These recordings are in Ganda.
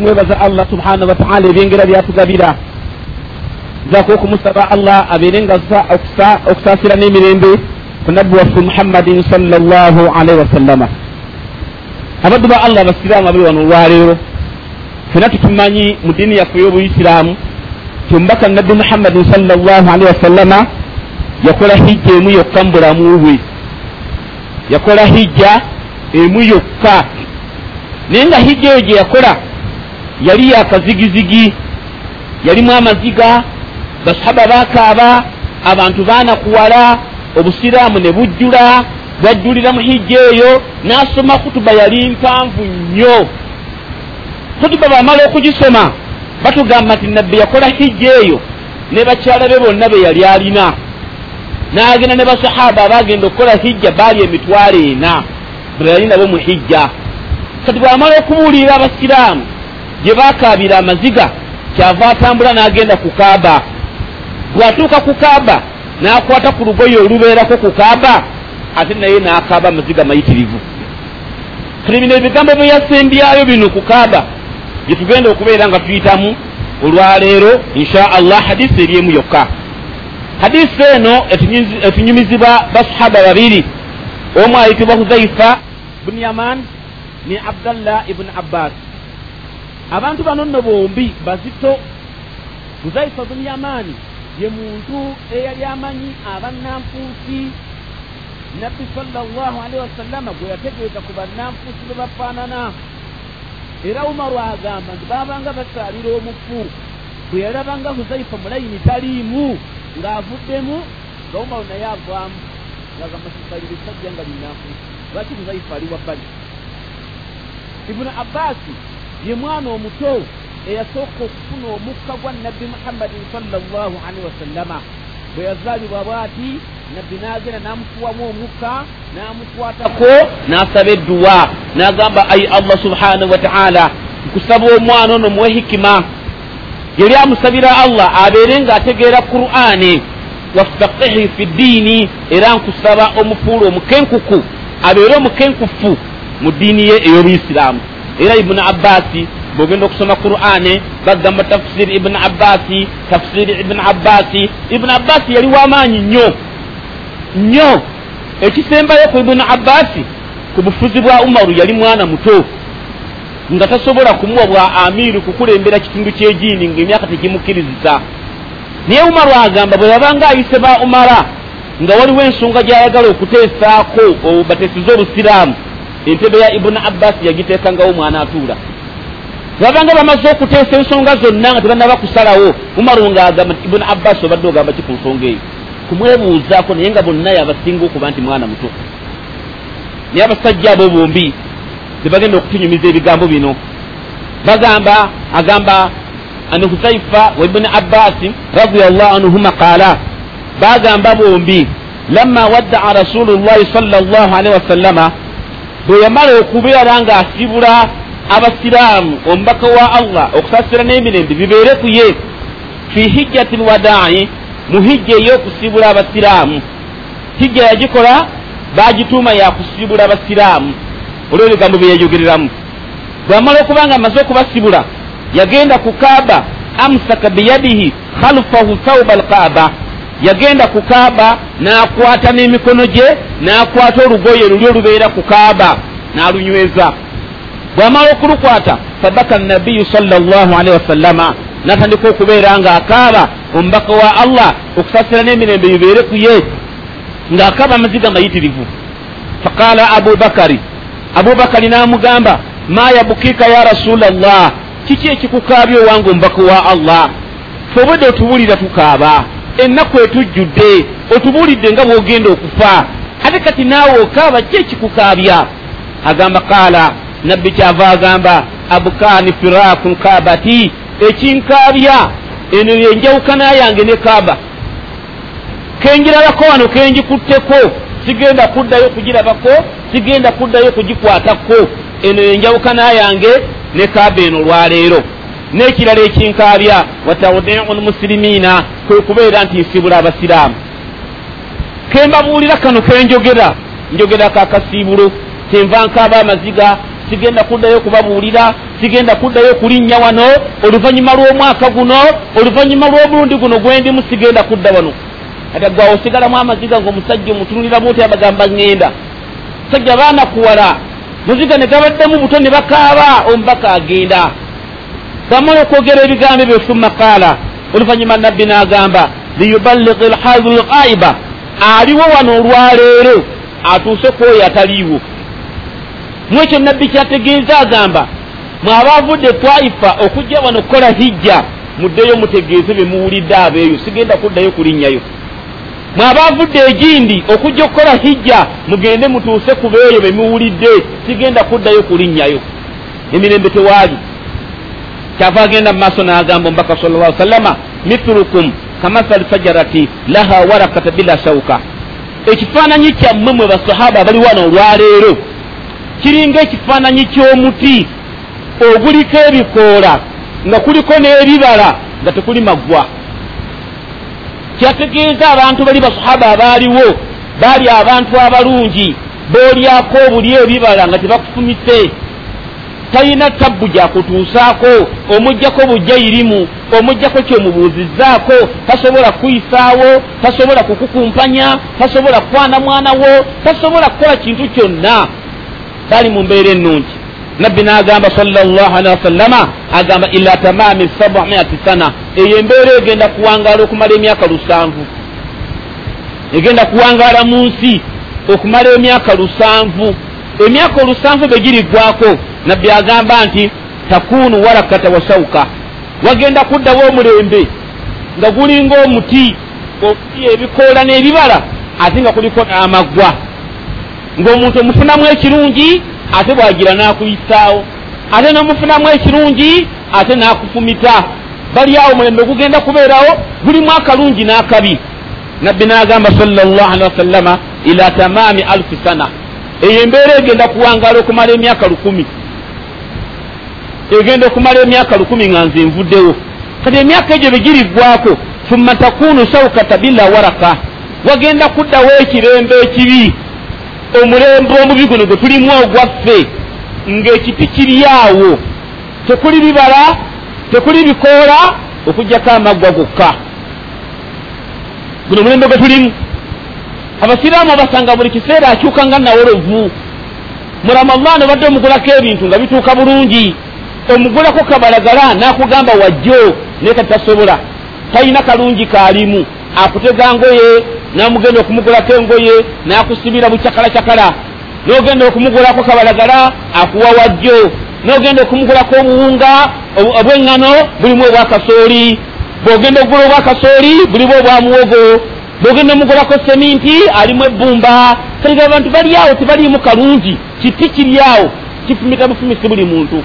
tumwebaza allah subhanahu wataala ebyengera byatugabira zaako okumusaba allah abeerenga okusaasira n'emirembe ku nabbi waffe muhammadin salllahu alaihi wasallama abaddu ba allah abasiraamu abali wano olwaleero. Fena tutumanyi mu diini yaffe y'obuisiraamu ti omubaka nabbi muhammadin salllahu alaihi wasallama yakola hijja emu yokka mu bulamu bwe. Yakola hijja emu yokka. Naye nga hijja eyo gye yakola yali yakazigizigi yalimu amaziga basahaba bakaaba abantu baanakuwala obusiraamu ne bujjula bwajjulira mu hijja eyo n'asoma kutuba yali mpanvu nnyo. Kutuba bamala okugisoma batugamba nti nabbi yakola hijja eyo ne bakyala be bonna be yali alina. N'agenda ne basahaba abagenda okukola hijja baali emitwalo ena bwe yali nabo mu hijja. Kati bwamala okubuulirira abasiraamu gye bakaabira amaziga kyava atambula n'agenda ku kaaba. Bw'atuuka ku kaaba n'akwata ku lugoye olubeerako ku kaaba ate naye n'akaaba amaziga mayitirivu. Kati bino ebigambo bye yasembyayo bino ku kaaba gye tugenda okubeera nga tuyitamu olwaleero insha allah hadisi eri emu yokka. Hadisi eno etunyumizibwa basahaba babiri. Omu ayitibwa huzaifa buni yaman ne abdallah ibuni abbas abantu bano nno bombi bazito. Huzaifa buni yamani ye muntu eyali amanyi abannanfuusi. Nabbi salllah alaihi wasallama gwe yategeeza ku bannanfuusi bwe bafaanana. Era umaru agamba nti babanga basaalira omufu bwe yalabanga huzaifa mulayini taliimu ng'avuddemu nga umaru naye avaamu ngagamba kisalire sajja nga linnanfuusi lwaki huzaifa ali wabbali? Ibuni abbaasi ye mwana omuto eyasooka okufuna omukka gwa nabbi muhammadin salllahu alaihi wasallama bwe yazaalibwa bw'ati nabbi n'agenda n'amufuwamu omukka n'amukwatako n'asaba edduwa n'agamba ayi allah subhanahu wataala nkusaba omwana ono muwe hikima. Yali amusabira allah abeere ng'ategeera qur'ani wafaqihi fi ddiini era nkusaba omufuula omukenkuku abeere omukenkufu mu ddiini ye ey'obuisiraamu era ibuni abbaasi bwogenda okusoma qur'ani bagamba tafsiri ibuni abbaasi tafsiri ibuni abbaasi ibuni abbaasi yali w'amaanyi nnyo nnyo ekisembayo ku ibuni abbaasi ku bufuzi bwa umaru yali mwana muto nga tasobola kumuwa bwa amiiri kukulembera kitundu ky'ejiini ng'emyaka tegimukkiriziza naye umaru agamba bwe yabanga ayise ba umara nga waliwo ensonga gy'ayagala okuteesaako bateesize obusiraamu entebe ya ibuni abbaasi yagiteekangawo omwana atuula. Babanga bamaze okuteesa ensonga zonna nga tebannaba kusalawo. Umaru ng'agamba nti ibuni abbaasi obadde ogamba ki ku nsonga eyo? Kumwebuuzaako naye nga bonna yabasinga okuba nti mwana muto. Naye abasajja abo bombi tebagenda okutunyumiza ebigambo bino. Bagamba agamba an husaifa wa ibuni abbaasi radiallahu anhuma qaala. Bagamba bombi lamma waddaa rasulu llahi sala llahu alaihi wasallama bwe yamala okubeera ng'asibula abasiraamu omubaka wa allah okusasira n'emirembe bibeere ku ye fi hijjati lwadaayi mu hijja ey'okusibula abasiraamu. Hijja yagikola bagituuma yakusibula abasiraamu. Olwo ebigambo bye yayogereramu bwamala okuba nga amaze okubasibula yagenda ku kaaba amsaka biyadihi khalfahu thauba alkaaba yagenda ku kaaba n'akwata n'emikono gye n'akwata olugoye luli olubeera ku kaaba n'alunyweza. Bwamala okulukwata fabaka nabiyu salllahu alaihi wasallama natandika okubeera ng'akaaba omubaka wa allah okusasira n'emirembe bibeere ku ye ng'akaaba amaziga mayitirivu faqala abubakari abubakari n'amugamba ma yabukika ya rasula llah kiki ekikukaabya owange omubaka wa allah? Fe obwedde otubuulira tukaaba ennaku etujjudde otubuulidde nga bw'ogenda okufa. Ate kati naawe okaaba ki ekikukaabya? Agamba qaala. Nabbi kyava agamba abukaani firakun kaabati. Ekinkaabya eno yenjawukana yange ne kaaba. Kenjirabako wano kenjikutteko sigenda kuddayo kugirabako sigenda kuddayo kugikwatako. Eno yenjawukana yange ne kaaba eno olwaleero n'ekirala ekinkaabya watawdiu lmusirimiina kwe kubeera nti nsibula abasiraamu. Kembabuulira kano kenjogera njogera kakasiibulo kyenva nkaaba amaziga sigenda kuddayo kubabuulira sigenda kuddayo kulinnya wano oluvannyuma lw'omwaka guno oluvannyuma lw'omulundi guno gwendimu sigenda kudda wano. Ati gwawe osigalamu amaziga ngaomusajja omutunuliramu oti abagamba ŋŋenda. Musajja baanakuwala muziga ne gabaddemu buto ne bakaaba omubaka agenda gamala okwogera ebigambo ebyo summa qaala oluvannyuma nabbi n'agamba liyuballighi lhadiru lghaiba aliwo wano olwaleero atuuse ku oyo ataliiwo. Mu ekyo nabbi kyategeeza agamba mwaba avudde twaifa okujja wano okukola hijja muddeyo mutegeeze bye muwulidde abeeyo sigenda kuddayo kulinnyayo mwaba avudde egindi okujja okukola hijja mugende mutuuse ku beeyo be muwulidde sigenda kuddayo kulinnyayo emirembe tewaali kyava agenda mu maaso n'agamba omubaka sal llah sallama mithulukum kamathali fajarati laha warakata bila shauka ekifaananyi kyammwe mwe basahaba abali wano olwaleero kiringa ekifaananyi ky'omuti oguliko ebikoola nga kuliko n'ebibala nga tekuli maggwa kyategeeza abantu bali basahaba abaaliwo baali abantu abalungi boolyako obuli ebibala nga tebakufumise talina tabbu gyakutuusaako omugjako bujjairimu omugjako kyemubuuzizzaako tasobola kuyisaawo tasobola kukukumpanya tasobola kukwana mwana wo tasobola kukola kintu kyonna. Baali mu mbeera ennungi. Nabbi n'agamba wasallama agamba ila tamami sabamiati sana. Eyo embeera egenda kuwangaala okumala emyaka lusanvu. Egenda kuwangaala mu nsi okumala emyaka lusanvu. Emyaka olusanvu bwe giriggwako nabbi agamba nti takunu warakata wasauka wagenda kuddawo omulembe nga gulinga omuti ebikoola n'ebibala ate nga kuliko n'amaggwa ng'omuntu omufunamu ekirungi ate bwagira n'akuyisaawo. Ate n'omufunamu ekirungi ate n'akufumita. Bali awo mulembe gugenda kubeerawo gulimu akalungi n'akabi. Nabbi n'agamba salllah alihi wasallama ila tamami alfi sana. Eyo embeera egenda kuwangaala okumala emyaka lukumi egenda okumala emyaka lukumi nga nze nvuddewo. Kati emyaka egyo begiriggwako thumma takunu saukata bila waraka. Wagenda kuddawo ekirembe ekibi. Omulembe omubi guno gwe tulimu ogwaffe ng'ekiti kiri awo. Tekuli bibala tekuli bikoola okugjako amaggwa gokka. Guno omulembe gwe tulimu. Abasiraamu abasanga buli kiseera akyuka nga nawolovu mu ramadaan obadde omugulako ebintu nga bituuka bulungi omugulako kabalagala n'akugamba wajjo naye kati tasobola talina kalungi kaalimu. Akutega ngoye namugenda okumugulako engoye n'akusibira bucakalacyakala n'ogenda okumugulako kabalagala akuwa wajjo. N'ogenda okumugulako obuwunga obw'eŋŋano bulimu obwakasooli. Bw'ogenda okugula obwakasooli bulimu obwamuwogo. Bwogenda omugulako seminti alimu ebbumba. Kaliga abantu bali awo tebaliimu kalungi. Kiti kiri awo kifumita bufumisi buli muntu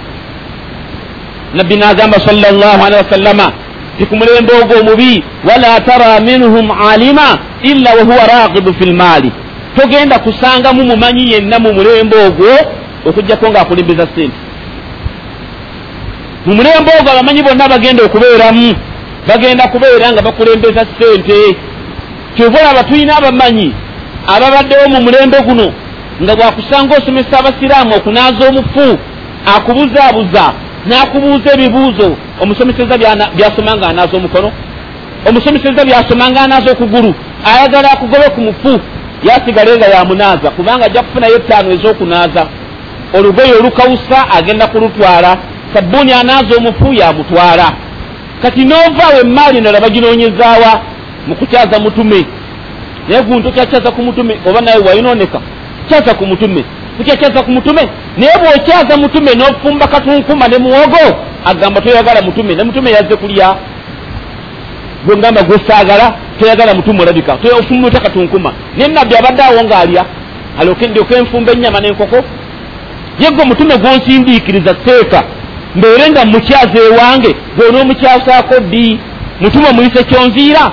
nabbi n'agamba salllah alehi wasallama ti ku mulembe ogwo omubi wala tara minhum alima illa wahuwa ragibu fi lmaali togenda kusangamu mumanyi yenna mu mulembe ogwo okugjako ng'akulembeza sente mu mulembe ogwo abamanyi bonna bagenda okubeeramu bagenda kubeera nga bakulembeza sente. Kyova olaba tulina abamanyi ababaddewo mu mulembe guno nga bwakusanga osomesa abasiraamu okunaaza omufu akubuzaabuza n'akubuuza ebibuuzo. Omusomeseza byasoma nga anaaza omukono. Omusomeseza byasoma nga anaaza okugulu. Ayagala akugobe ku mufu yasigale nga yamunaaza kubanga ajja kufunayo ettaano ez'okunaaza. Olugoye olukawusa agenda kulutwala. Sabbuuni anaaza omufu yamutwala. Kati noovaawo emaali endala baginoonyezaawa mu kukyaza mutume. Naye guntu okyakyaza ku mutume oba naye wayinooneka kyaza ku mutume kukyakyaza ku mutume naye bw'okyaza mutume n'ofumba katunkuma ne muwogo agamba toyagala mutume ne mutume yazze kulya. Gwe ngamba gwesaagala toyagala mutume olabika ofumute katunkuma naye nabbi abadde awo ng'alya alyoke enfumba ennyama n'enkoko? Ye gwe mutume gwonsindiikiriza seeka mbeere nga mukyaza ewange gwonoomukyasaako ddi? Mutume omuyise kyonziira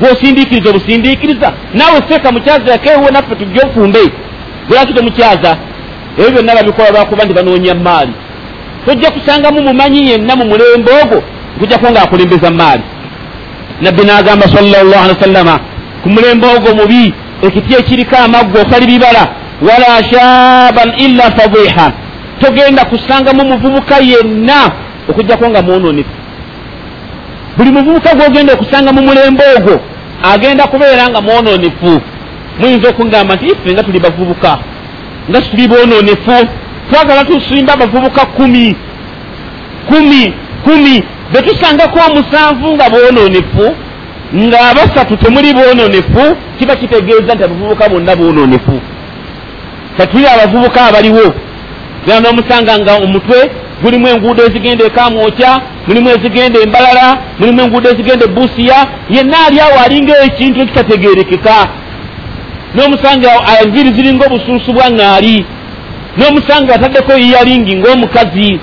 gwosindiikiriza obusindiikiriza? Naawe seeka mukyazirako ewe naffe tujje ofumbe lwaki tomukyaza ebyo byonna babikola lwakuba nti banoonya maali. Tojja kusangamu mumanyi yenna mu mulembe ogwo okujjako ng'akulembeza maali. Nabbi n'agamba salllah ali wasallama ku mulembe ogwo mubi ekiti ekiriko amaggwa okali bibala wala shaban illa fadiha togenda kusangamu muvubuka yenna okugjako nga mwononefu buli muvubuka gwogenda okusanga mu mulembe ogwo agenda kubeera nga mwononefu muyinza okungamba nti ife nga tuli bavubuka. Nga tuli bwononefu twagala tusimba abavubuka kumi. Kumi kumi. Betusangako omusanvu nga bwononefu nga abasatu temuli bwononefu kiba kitegeeza nti abavubuka bonna bwononefu katuli abavubuka abaliwo. Gera nomusanga nga omutwe. Gulimu enguudo ezigenda ekamwokya mulimu ezigenda embalala mulimu enguudo ezigenda ebusiya yenna ali awo alinga ekintu ekitategerekeka nomusanga enviri ziringa obusuusu bwa ŋŋaali nomusanga ataddeko yiyalingi ngaomukazi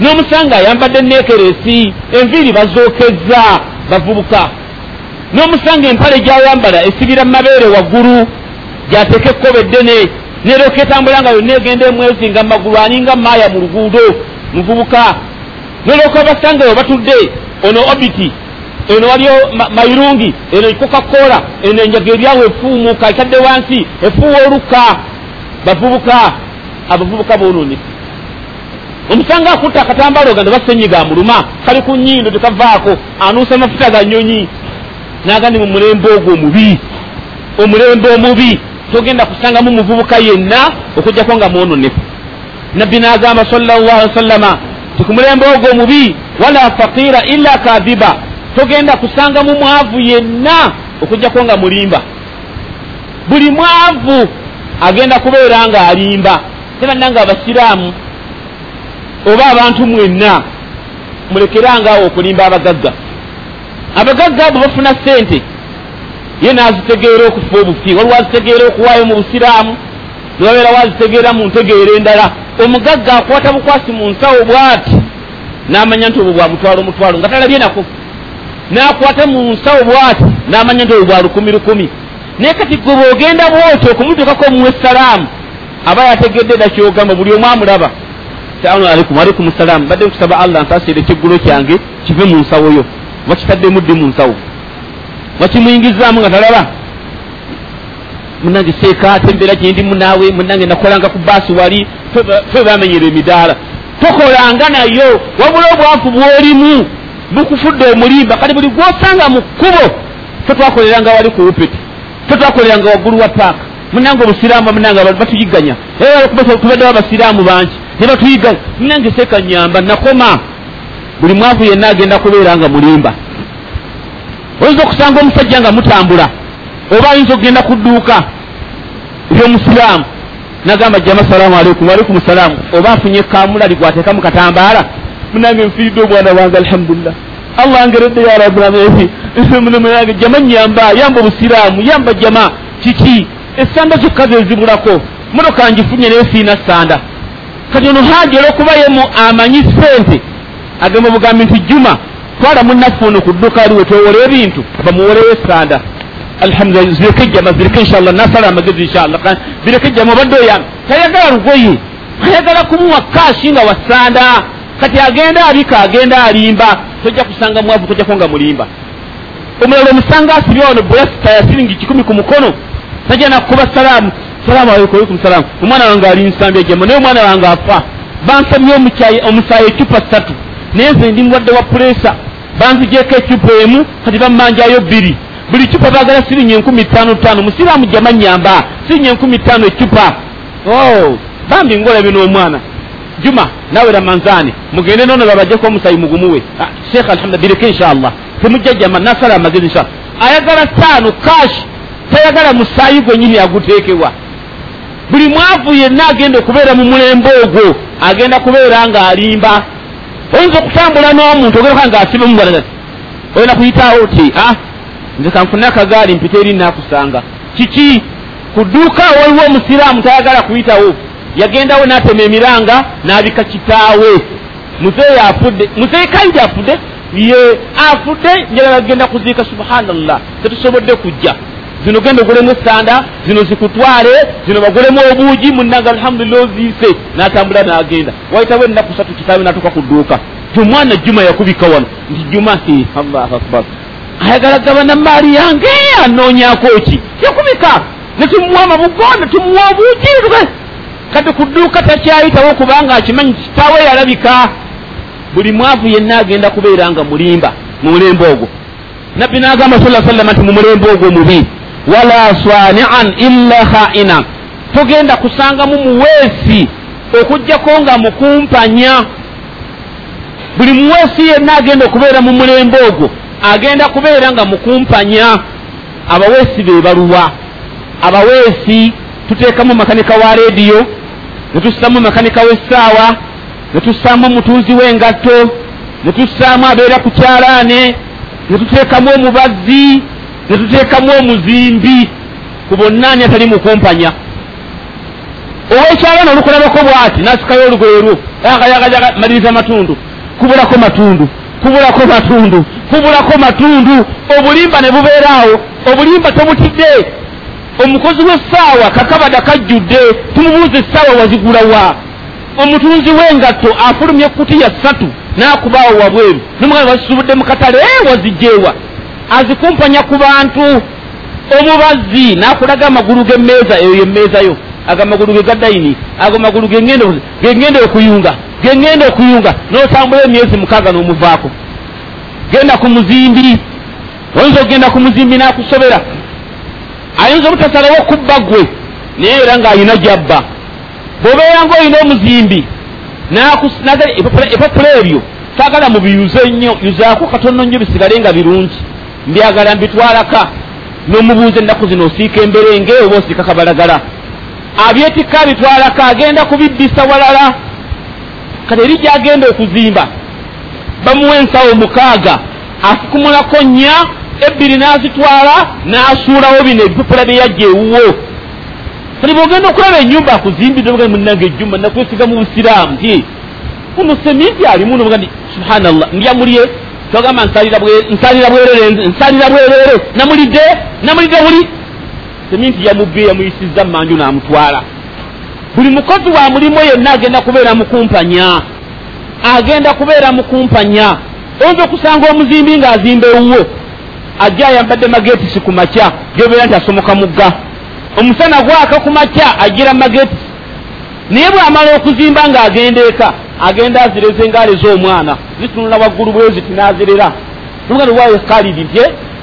nomusanga ayambadde nekeresi enviri bazookezza bavubuka. Nomusanga empale gyayambala esibira mumabeere waggulu gyateka ekkoba eddene neroka etambula nga yonna egenda emwezi nga mumagulu aninga maaya mu luguudo muvubuka. Noloka basangayo batudde ono obiti eno waliyo mairungi eno coca-cola eno enjaga eryawo efuumuka etadde wansi efuuwa oluka. Bavubuka abavubuka bononefu omusanga akutta akatambalo ga ne basenyiga amuluma kali ku nyindo tekavaako anuusa amafuta ga nyonyi nagandi mu mulembe ogwo omubi omulembe omubi. Togenda kusangamu muvubuka yenna okugjako nga mwononefu nabbi nagamba sallallahu wasallama ti ku mulembe ogwo omubi wala faqiira illa kadhiba togenda kusangamu mwavu yenna okugjako nga mulimba. Buli mwavu agenda kubeera nga alimba tebannanga abasiraamu oba abantu mwenna mulekerangaawo okulimba abagagga. Abagagga abo bafuna sente ye nazitegeera okufa obufi waliwo azitegeera okuwaayo mu busiraamu nebabeera wazitegeera mu ntegeera endala. Omugagga akwata bukwasi mu nsawo bwati n'amanya nti obwo bwamutwala omutwalo nga talabye nako n'akwata mu nsawo bwati n'amanya nti obwo bwa lukumi lukumi. Naye kati gwe bwogenda bwoti okumutuukako omuwa essalaamu aba yategedde dda kyogamba buli omu amulaba salamu aleikum waleikum salaamu badde kusaba allah nsasire ekiggulo kyange kive mu nsawo yo. Bakitaddemu ddi mu nsawo. Bakimuyingizaamu nga talaba. Munange seekaate embeera gyendi munaawe munange nakolanga ku baasi wali fe bamenyera emidaala. Tokolanga nayo wabula obwavu bwolimu bukufudde omulimba kati buli gwosanga mu kkubo tetwakoleranga wali ku upeti tetwakoleranga waggulu wa paaka munange obusiraamu munange batuyiganya tubaddewo abasiraamu bangi ne batuyiganya munange seeka nyamba nakoma. Buli mwavu yenna agenda kubeera nga mulimba. Oyinza okusanga omusajja nga mutambula oba ayinza okugenda ku dduuka ebyomusiraamu. Nagamba jama salaamu aleikum waleikum salaamu oba afunye kamulali gwateeka mu katambaala munange nfiiridde omwana wange alhamdulillah allah angeredde ya rabbilamange jama nyamba yamba obusiraamu yamba jama kiki esanda zokka zezibulako motoka ngifunye naye siina sanda kati ono haji olwokubayemu amanyi sente agamba bugambi nti juma twala munaffe ono ku dduka aliwe twewole ebintu bamuwolewo esanda alhamdulillah zireke jama zireke inshallah nasala amagezi inshallah zireke jama obadde oyamba tayagala lugoye ayagala kumuwa kashi nga wasanda kati agenda abika agenda alimba tojja kusanga mwavu tojjako nga mulimba. Omulala omusanga asibye wano bulasita ya siringi kikumi ku mukono. Tajja nakukuba salaamu. Salaamu aleikum salaamu omwana wange ali nsambya jama naye omwana wange afa. Bansabye omusaayi ecupa ssatu. Naye nze ndi mulwadde wa puresa banzigyeko ecupa emu kati bammanjayo bbiri. Buli cupa bagala siringi enkumi ttaano ttaano. Musiraamu jama nyamba siringi enkumi ttaano ecupa oh, bambi ngolabye n'omwana juma nawe ramanzani mugende nono babajjeko omusayi mugumuwe ah, sheekh alhamdulillah bireke inshallah. Temujja jama nasala amagezi inshallah ayagala ttaano kashi tayagala musaayi gwenyini aguteekebwa buli mwavu yenna agenda okubeera mu mulembe ogwo agenda kubeera nga alimba. Oyinza okutambula n'omuntu ogereka nga asibe mubalaati oyina kuyitaawo ti a nze kanfune akagaali mpita eri nakusanga kiki? Ku dduuka waliwo omusiraamu tayagala kuyitawo yagendawo n'atema emiranga n'abika kitaawe. Muzeeyi afudde muzeeyi kaidi afudde? Ye afudde njala bagenda kuziika subhanallah. Tetusobodde kujja. Zino genda ogulemu esanda zino zikutwale zino bagulemu obuugi munanga alhamdulillah oziise. N'atambula n'agenda. Wayitawo ennaku satu kitaawe n'atuuka ku dduuka. Omwana juma yakubika wano. Nti juma allahu akbar. Ayagala gabana maali yange anoonyako ki? Yakubika. Netumuwa amabugo netumuwa obuugi kati ku dduuka takyayitawo kubanga akimanyi kitaawe yalabika buli mwavu yenna agenda kubeera nga mulimba mu mulembe ogwo. Nabbi n'agamba sa sallama nti mu mulembe ogwo mubi wala swanian illa khaina. Togenda kusangamu muweesi okugjako nga mukumpanya. Buli muweesi yenna agenda okubeera mu mulembe ogwo agenda kubeera nga mukumpanya. Abaweesi be baluwa abaweesi tuteekamu makanika wa rediyo ne tussaamu makanika w'essaawa ne tussaamu omutunzi w'engatto ne tussaamu abeera ku kyalaane ne tuteekamu omubazzi ne tuteekamu omuzimbi ku bonna ani atali mukumpanya ow'ekyalaane olukulabako bw'ati n'asikayo olugoye lwo yagayagayaga maliriza matundu kubulako matundu kubulako matundu kubulako matundu obulimba ne bubeeraawo obulimba tobutidde omukozi w'essaawa kakabada kajjudde tumubuuza essaawa wazigulawa omutunzi w'engatto afulumya ekkutiya ssatu n'akubaawo wabweru. Nomugana bazisubudde mu katale e wazijjeewa azikumpanya ku bantu. Omubazzi n'akulaga amagulu g'emmeeza eyo yemmeeza yo. Ago amagulu ge gaddayini ago magulu gengende okuyunga gengende okuyunga. N'otambula emyezi mukaaga n'omuvaako. Genda ku muzimbi. Oyinza okgenda ku muzimbi n'akusobera ayinza obutasalawo okubba ggwe naye era ng'ayina gyabba. Bw'obeeranga olina omuzimbi epapula ebyo saagala mubiyuze nnyo yuzaako katono nnyo bisigale nga birungi. Mbyagala mbitwalaka n'omubuuza ennaku zino osiika emberenge oba osiika kabalagala. Abyetikka abitwalaka agenda kubiddisa walala. Kati eri gyagenda okuzimba bamuwa ensawo mukaaga afukumulako nnya ebbiri n'azitwala n'asuulawo bino ebipapula bye yajja ewuwo. Kati bwogenda okulaba ennyumba akuzimbidde munange ejjumba nakwesiga mu busiraamu. Ti uno seminti alimu noga nti subhanallah ndyamulye togamba nsalira bwerere nsalira bwerere namulidde? Namulidde buli? Seminti yamubbe yamuyisiza mumanju n'amutwala. Buli mukozi wa mulimu yenna agenda kubeera mukumpanya agenda kubeera mukumpanya oyinza okusanga omuzimbi ng'azimba ewuwo ajja ayambadde magetisi ku makya gyobeera nti asomoka mugga. Omusana gwaka ku makya agira magetisi. Naye bw'amala okuzimba ng'agenda eka agenda azireza engaali z'omwana zitunula waggulu bwe ziti n'azirera. Nuga niwayo kalidi nti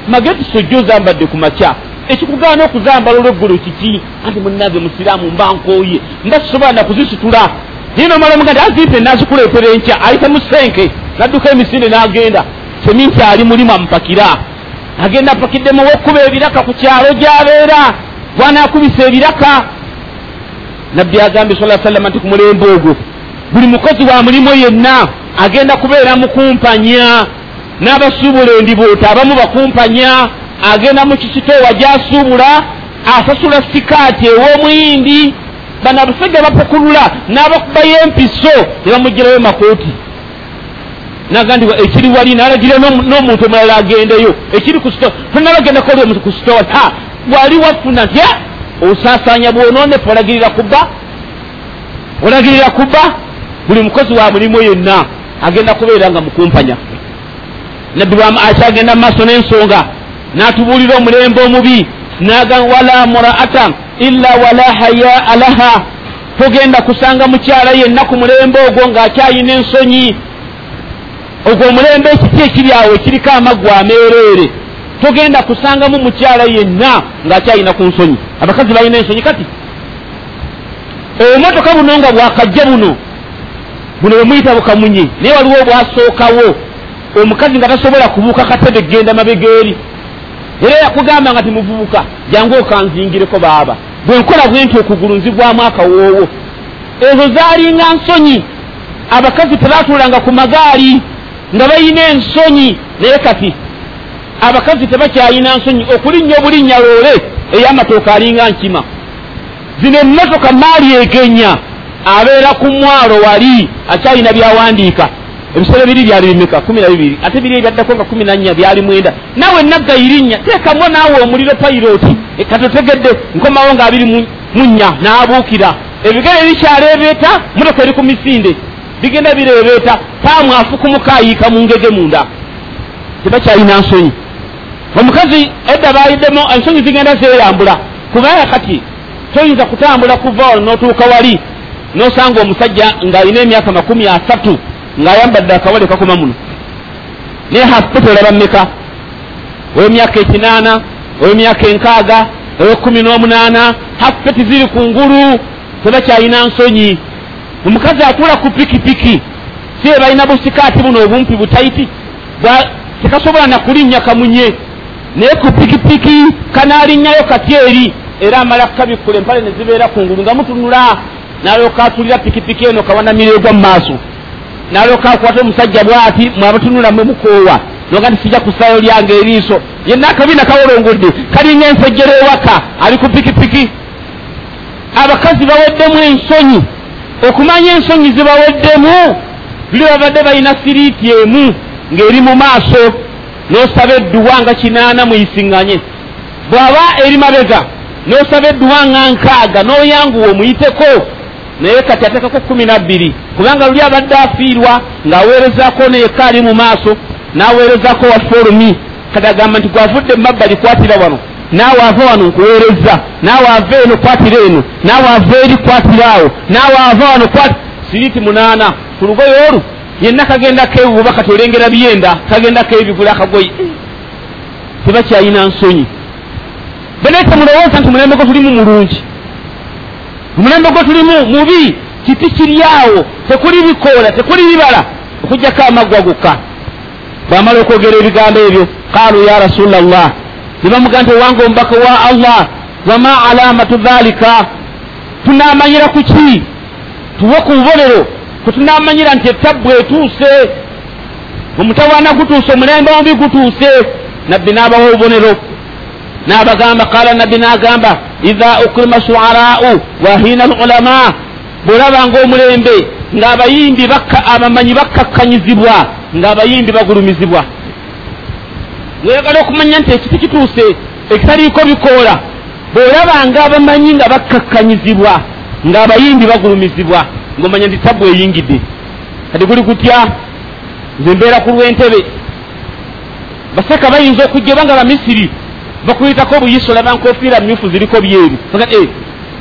magetisi ojja ozambadde ku makya. Ekikugaana okuzambala olweggulo kiki? Anti munange musiraamu mba nkooye mba sisobola nakuzisitula naye nomala omuga nti azimpe nazikuleetera enkya ayite mu senke nadduka emisinde n'agenda. Seminti ali mulimu amupakira agenda apakiddemu wokkuba ebiraka ku kyalo gy'abeera bwanaakubisa ebiraka. Nabbi agambye sa sallama nti ku mulembe ogwo buli mukozi wa mulimu yenna agenda kubeera mukumpanya n'abasuubula endiboota abamu bakumpanya agenda mu kisitoowa gy'asuubula asasula sikaati ew'omuyindi. Bano abasajja bapakulula n'abakubayo empiso ne bamugirayo makooti naga nti ekiri wali nalagira n'omuntu omulala agendeyo. Ekiri ku sitowa tonabagendako oli omuntu ku sitowa a wali wafuna nti osaasanya bwononefe olagirira kubba olagirira kubba buli mukozi wa mulimu yenna agenda kubeera nga mukumpanya. Nabbi akyagenda mu maaso n'ensonga n'atubuulira omulembe omubi naga wala muraata illa wala hayaa laha. Togenda kusanga mukyala yenna ku mulembe ogwo ng'akyayina ensonyi ogwo omulembe ekiti ekiri awo ekiriko amaggwa ameereere. Togenda kusangamu mukyala yenna ng'akyayina ku nsonyi. Abakazi balina ensonyi kati obumotoka buno nga bwakajja buno buno bwemuyita bukamunyi naye waliwo obwasookawo. Omukazi nga tasobola kubuuka katebe genda mabegeeri era yakugamba nga timuvubuka jangu okanzingireko baaba. Bwenkola bwe nti okugulu nzigwamu akawoowo. Ezo zaalinga nsonyi. Abakazi tebatuulanga ku magaali nga bayina ensonyi. Naye kati abakazi tebakyayina nsonyi. Okulinnya obulinnya loole ey'amatooka alinga nkima. Zino emmotoka maali egenya abeera ku mwalo wali akyalina byawandiika. Ebisolo biri byali bimeka? Kumi na bibiri. Ate biri ebyaddako nga kumi nannya byali mwenda. Naawe nagga irinnya teekamu naawe omuliro payiroti katotegedde nkomawo nga abiri munnya n'abuukira. Ebigere bikyaleebeeta motoka eri ku misinde bigenda bireebeeta paamu afukumuka ayiika mu ngege munda. Tebakyalina nsonyi. Omukazi edda bayiddemu ensonyi zigenda zeeyambula kubanga kati toyinza kutambula kuva wano n'otuuka wali nosanga omusajja ng'alina emyaka makumi asatu ng'ayambadde akawale kakoma muno. Naye hafupete olaba mmeka? Ow'emyaka ekinaana ow'emyaka enkaaga ow'ekumi n'omunaana hafupeti ziri ku ngulu tebakyalina nsonyi omukazi atula ku pikipiki si balina busikaati buno obumpi butaiti tekasobola nakulinnya kamunye. Naye ku pikipiki kanaalinnyayo kati eri era amala kukabikkula empale ne zibeera ku ngulu nga mutunula nalyoka atulira pikipiki eno kawanamiro egwa mu maaso. Nalyoka akwata omusajja bwati mwabatunula mwe mukoowa noga nti sijja kusaayo lyange eriiso. Yenna akabiina kawolongodde kalinga ensejjera ewaka ali ku pikipiki. Abakazi baweddemu ensonyi okumanya ensonyi zibaweddemu buli babadde balina siriiti emu ng'eri mu maaso n'osaba edduwa nga kinaana muyisiŋŋanye. Bw'aba eri mabega n'osaba edduwa nga nkaaga n'oyanguwa omuyiteko naye kati ateekako kumi nabbiri kubanga luli abadde afiirwa ng'aweerezaako neeka ali mu maaso n'aweerezaako wa forumi kati agamba nti gwavudde mu mabbali kwatira wano naawe ava wano nkuweereza naawe ava eno kwatira eno naawe ava eri kwatira awo naawe ava wano kwati siriiti munaana ku lugoye olu yenna kagendako ebibuba kati olengera byenda kagendako ebigula akagoye tebakyayina nsonyi. Benaye temulowooza nti mulembe gwe tulimu mulungi. Omulembe gwe tulimu mubi. Kiti kiryawo tekuli bikoola tekuli bibala. Okugjako amaggwa gokka bwamala okwogera ebigambo ebyo qaalu ya rasula llah nebamugaa nti owange omubaka wa allah wama alamatu dhalika? Tunamanyira ku ki? Tuwe ku bubonero kwetunamanyira nti etabbu etuuse omutawaana gutuuse omulembe omubi gutuuse nabbi n'abawa obubonero. N'abagamba qala nabbi n'agamba idha ukrima shuarau wahina lulama bwolabanga omulembe ng'abayimbi abamanyi bakkakkanyizibwa ng'abayimbi bagulumizibwa ng'oyagala okumanya nti ekiti kituuse ekitaliiko bikoola. Bw'olabanga abamanyi nga bakkakkanyizibwa ng'abayimbi bagulumizibwa ng'omanya nti tabbu eyingidde. Kati guli kutya nze mbeera ku lw'entebe. Baseka bayinza okujja obanga bamisiri bakuyitako obuyisa olaba nkofiira myufu ziriko byeru.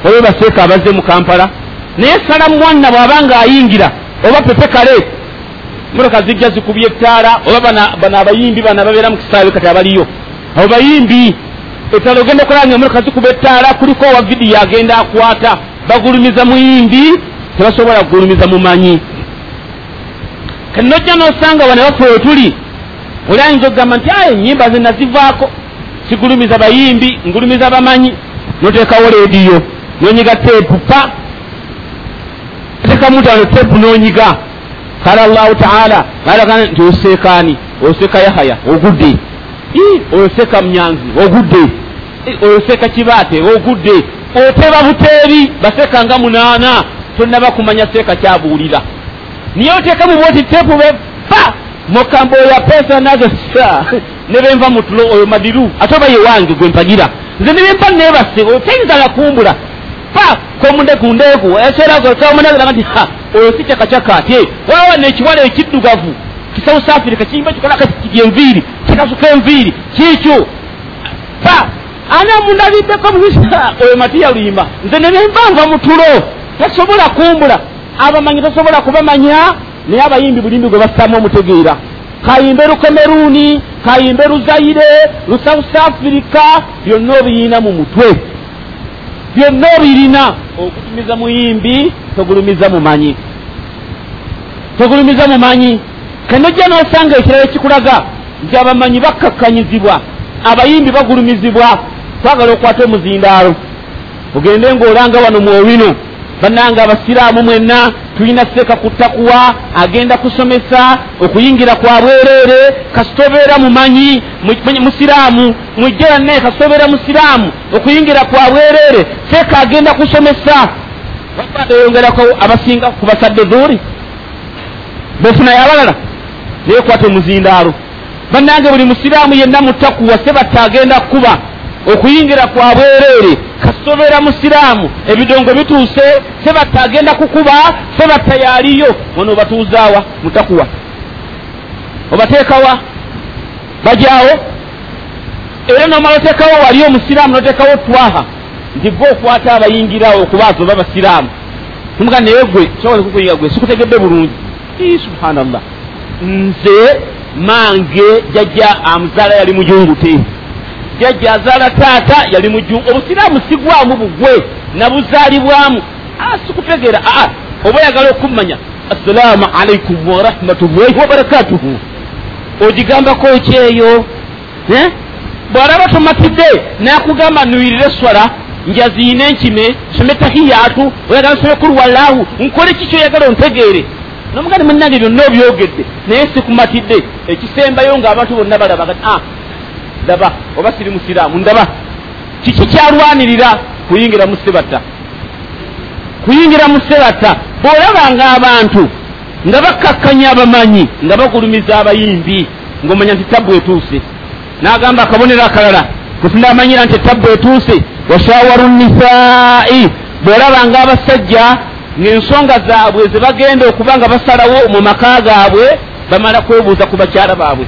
Olwo baseeka abazze mu kampala. Naye sala mwanna bw'aba nga ayingira oba pepe kale motoka zijja zikubye ettaala oba bano abayimbi bano ababeera mu kisaawe kati abaliyo. Abo bayimbi ettaala ogenda okulanga emotoka zikuba ettaala kuliko owa vidiyo agenda akwata bagulumiza muyimbi tebasobola kugulumiza mumanyi. Kati nojja nosanga bano baffe we tuli oli ayinza okugamba nti aye enyimba ze nazivaako sigulumiza bayimbi ngulumiza bamanyi noteekawo leediyo nonyiga teepu pa. Teekamu tano teepu nonyiga kala allahu taala alaga nti oseekaani oseeka yahaya ogudde oseeka munyanzi ogudde oseeka kibaate ogudde oteba buteeri baseeka nga munaana tonaba kumanya seeka kyabuulira niye oteekamu bwoti teepu bepa mukambo ya pesa nazo sa nebenva mutulo oyo madiru ate oba ye wange gwe mpagira nze nebempa nebase otayinzala kumbula pa komundekundeku ekyeragokamunagiraga nti ha. Oyo si kyakacaka atye wawa nekiwala ekiddugavu kisouth africa kiyimba kikola kati enviiri kikasuka enviiri kikyo pa anamundabiddeko buisa oyo matiya luyimba nze nebempa nva mutulo. Tasobola kumbula. Abamanyi tasobola kubamanya naye abayimbi bulimbi gwe bassamu omutegeera kayimbe lukemeruni kayimbe luzaire lusouth africa byonna obiyina mu mutwe byonna obirina okutumiza muyimbi togulumiza mumanyi togulumiza mumanyi kenojja nosanga ekirala ekikulaga nti abamanyi bakkakkanyizibwa abayimbi bagulumizibwa twagala okwata omuzindaalo. Ogende ngaolanga wano mwowino bannanga abasiraamu mwenna tulina seeka ku takuwa agenda kusomesa okuyingira kwa bwereere kasitobeera mumanyi musiraamu mwijjera naye kasitobeera musiraamu okuyingira kwa bwereere seeka agenda kusomesa. Eyongerako abasinga ku basadde dhuuri befunayo abalala naye kwata omuzindaalo bannange buli musiraamu yenna mu takuwa sebatta agenda kukuba okuyingira kwa bwereere kasitobeera musiraamu ebidongo bituuse sebatta agenda kukuba sebatta yaaliyo ono obatuuzaawa mutakuwa obateekawa bajaawo era nomala oteekawo wali omusiraamu noteekawo twaha. Nti gwe okwata abayingirawo okubaaza oba basiraamu tumugaa naye gwe sobola kukuyiga gwe sikutegedde bulungi. Subhanallah. Nze mange jajja amuzaala yali mujungute jajja azaala taata yali mujungu obusiraamu sigwamu bugwe nabuzaalibwamu. Ah, sikutegeera. Aa ah, oba oyagala okummanya assalaamu alaikum warahmatullahi wabarakatuhu ogigambako ekyeyo eh? bw'alaba tomatidde nakugamba nuyirire eswala njaziine enkime some tahiyatu oyagala nsome kulu wallahu nkole ki kyoyagala ontegeere? Nomugandi munange byonna obyogedde naye sikumatidde. Ekisembayo ngaabantu bonna balaba ah, ndaba oba siri musiraamu ndaba. Kiki kyalwanirira? Kuyingira mu sebatta kuyingira mu sebatta bw'olabanga abantu nga bakkakkanya abamanyi nga bagulumiza abayimbi ng'omanya nti tabbu etuuse. N'agamba akabonero akalala kusindaamanyira nti etabbu etuuse washawaru nisaa'i. Bw'olabanga abasajja ng'ensonga zaabwe ze bagenda okuba nga basalawo mu maka gaabwe bamala kwebuuza ku bakyala baabwe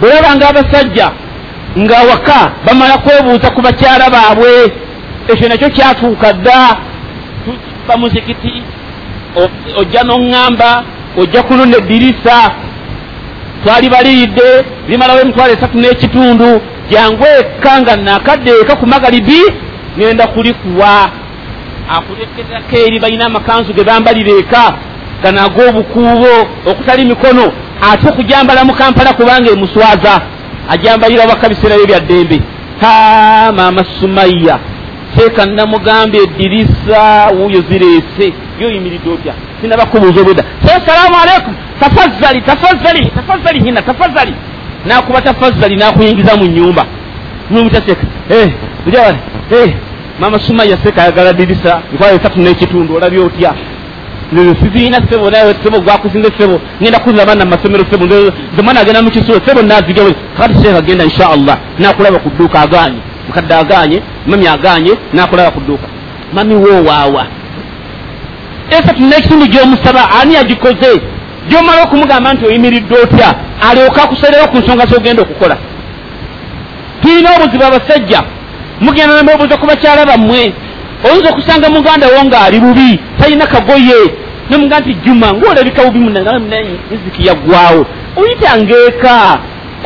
bwolabanga abasajja nga waka bamala kwebuuza ku bakyala baabwe ekyo nakyo kyatuuka dda. Bamuzikiti ojja noŋŋamba ojja kulunda eddirisa. Twali baliidde limalawo emitwalo esatu n'ekitundu jangu eka nga nakadde eka ku magalibi ŋenda kulikuwa. Akulekerako eri balina amakanzu ge bambalira eka gano ag'obukuubo okutali mikono ate okujambala mu kampala kubanga emuswaza ajambalira waka biseera byo bya ddembe. Ha maama sumaiya teeka namugambye eddirisa wuuyo zireese. Yoyimiridde otya? Sinabakubuuza obwedda assalamu aleikum tafazzali tafazzali tafazzali nyina tafazzali nakuba tafazzali nakuyingiza mu nyumba numutaseka eh, ujawale eh, maama sumaiya seeka ayagala dirisa mitwalo esatu n'ekitundu olabye otya siziina sebo naye sebo gwakusinga sebo ngenda kuzira abaana mumasomero sebo nze mwana agenda mukisulo sebo nazigawe kakati sheekh agenda insha allah nakulaba ku dduuka aganye. Mukadde aganye mami aganye nakulaba ku dduuka mami wowaawa esatu nekitundu gyomusaba ani agikoze gyomala okumugamba nti oyimiridde otya alyoka akusalirawo ku nsonga zogenda okukola tulina obuzibu abasajja mugenda namubuuza ku bakyala bammwe oyinza okusanga muganda wo ng'ali bubi talina kagoye. Nomuga nti juma ngaolabika bubi muniziki yaggwawo oyitangaeka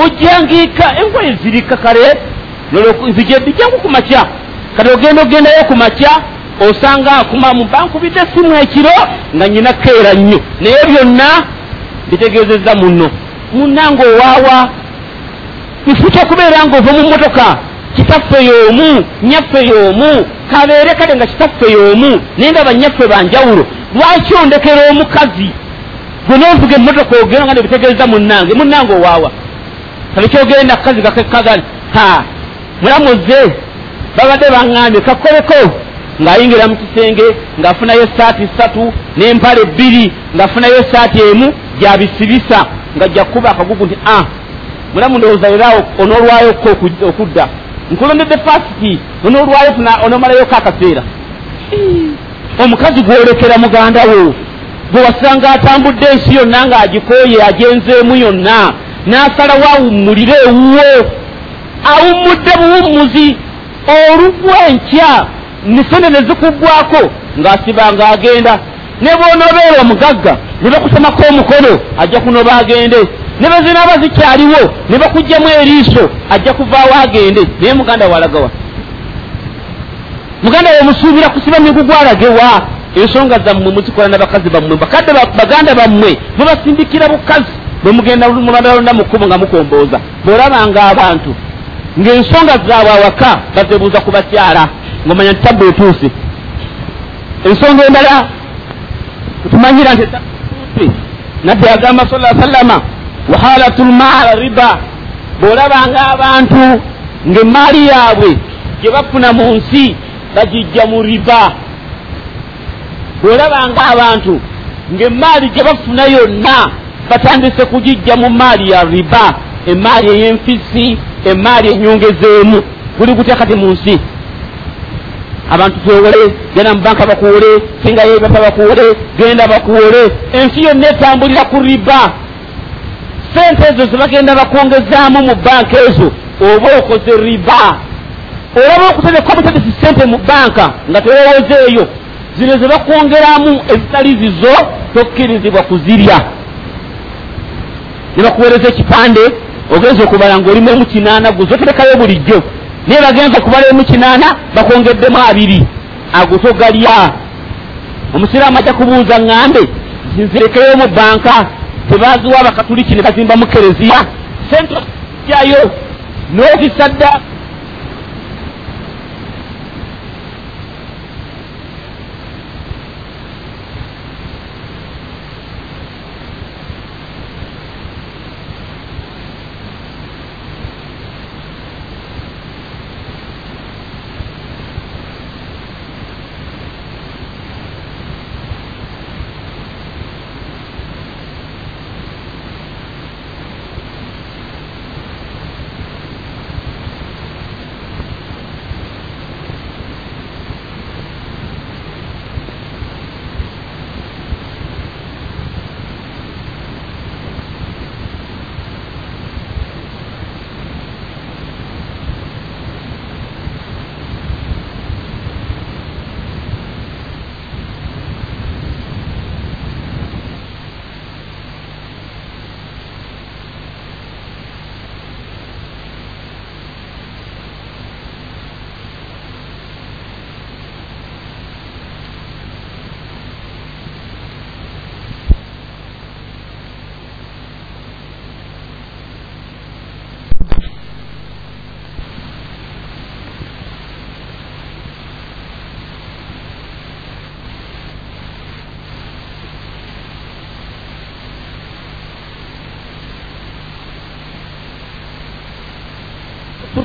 ojjangaeka engoye zirika kale. Nzijeddi jangu ku makya. Kati ogenda ogendayo ku makya osanga kumamu bankubidde simu ekiro nga nyina keera nnyo. Naye byonna bitegeezezza muno munnanga owaawa nfuta okubeera ngaova mu motoka kitaffe y'omu nyaffe y'omu kabeere kale nga kitaffe y'omu naye nga banyaffe banjawulo lwaki ondekera omukazi? Gwenoovuga emmotoka ogenda nga nebitegeeza munnange munnange owaawa. Kale kyogenda kukazi gakekagani ha mulamuze babadde baŋŋambye kakoleko ng'ayingira mu kisenge ng'afunayo esaati ssatu n'empale bbiri ng'afunayo esaati emu gyabisibisa nga jja kukuba akagugu nti a ah, mulamu ndowooza eraawo onoolwayoko okudda nkulondedde fasiti onoolwayo onoomalayoka akaseera omukazi gwolekera muganda wo gwe wasanga atambudde ensi yonna ng'agikooye agenzeemu yonna n'asalawo awummulire ewuwo. Awummudde buwummuzi olugwenkya nisene ne zikuggwako ng'asiba ng'agenda ne bw'onoobeera omugagga ne bakusamako omukono ajja kunoba agende ne bezinaaba zikyaliwo ne bakugjamu eriiso ajja kuvaawo agende naye muganda walagawa muganda wemusuubira kusiba migugu alagewa ensonga zammwe muzikola nabakazi bammwe bakadde baganda bammwe mubasindikira bukazi bwemugenda mubalonda mukubo nga mukombooza bwolabanga abantu ng'ensonga zaabwe awaka bazebuuza ku bakyala ngaomanya nti tabbu etuuse. Ensonga endala tumanyira nti nabbi agamba sa sallama wahalatu lmaala riba. Bw'olabanga abantu ng'emaali yaabwe gye bafuna mu nsi bagijja mu riba. Bw'olabanga abantu ng'emaali gye bafuna yonna batandise kugijja mu maali ya riba. Emaali ey'enfisi emaali enyongezeemu kuli kutya kati mu nsi? Abantu twewole genda mu banka bakuwole singayo ebapa bakuwole genda bakuwole. Ensi yonna etambulira ku riba sente ezo zebagenda bakwongezaamu mu banka ezo oba okoze riba. Olaba okutereka obutegesi sente mu banka nga tewowooza eyo zino ze bakwongeramu ezitali zizo tokkirizibwa kuzirya. Ne bakuweereza ekipande ogenza okubala ngaolimu emu kinaana guzoterekayo bulijjo. Naye bagenza okubala emu kinaana bakwongeddemu abiri. Ago togalya. Omusiraamu ajja kubuuza ŋŋambe zinzirekeyo mu banka tebaziwa abakatuliki ne bazimba mu kereziya sente jayo n'ozisadda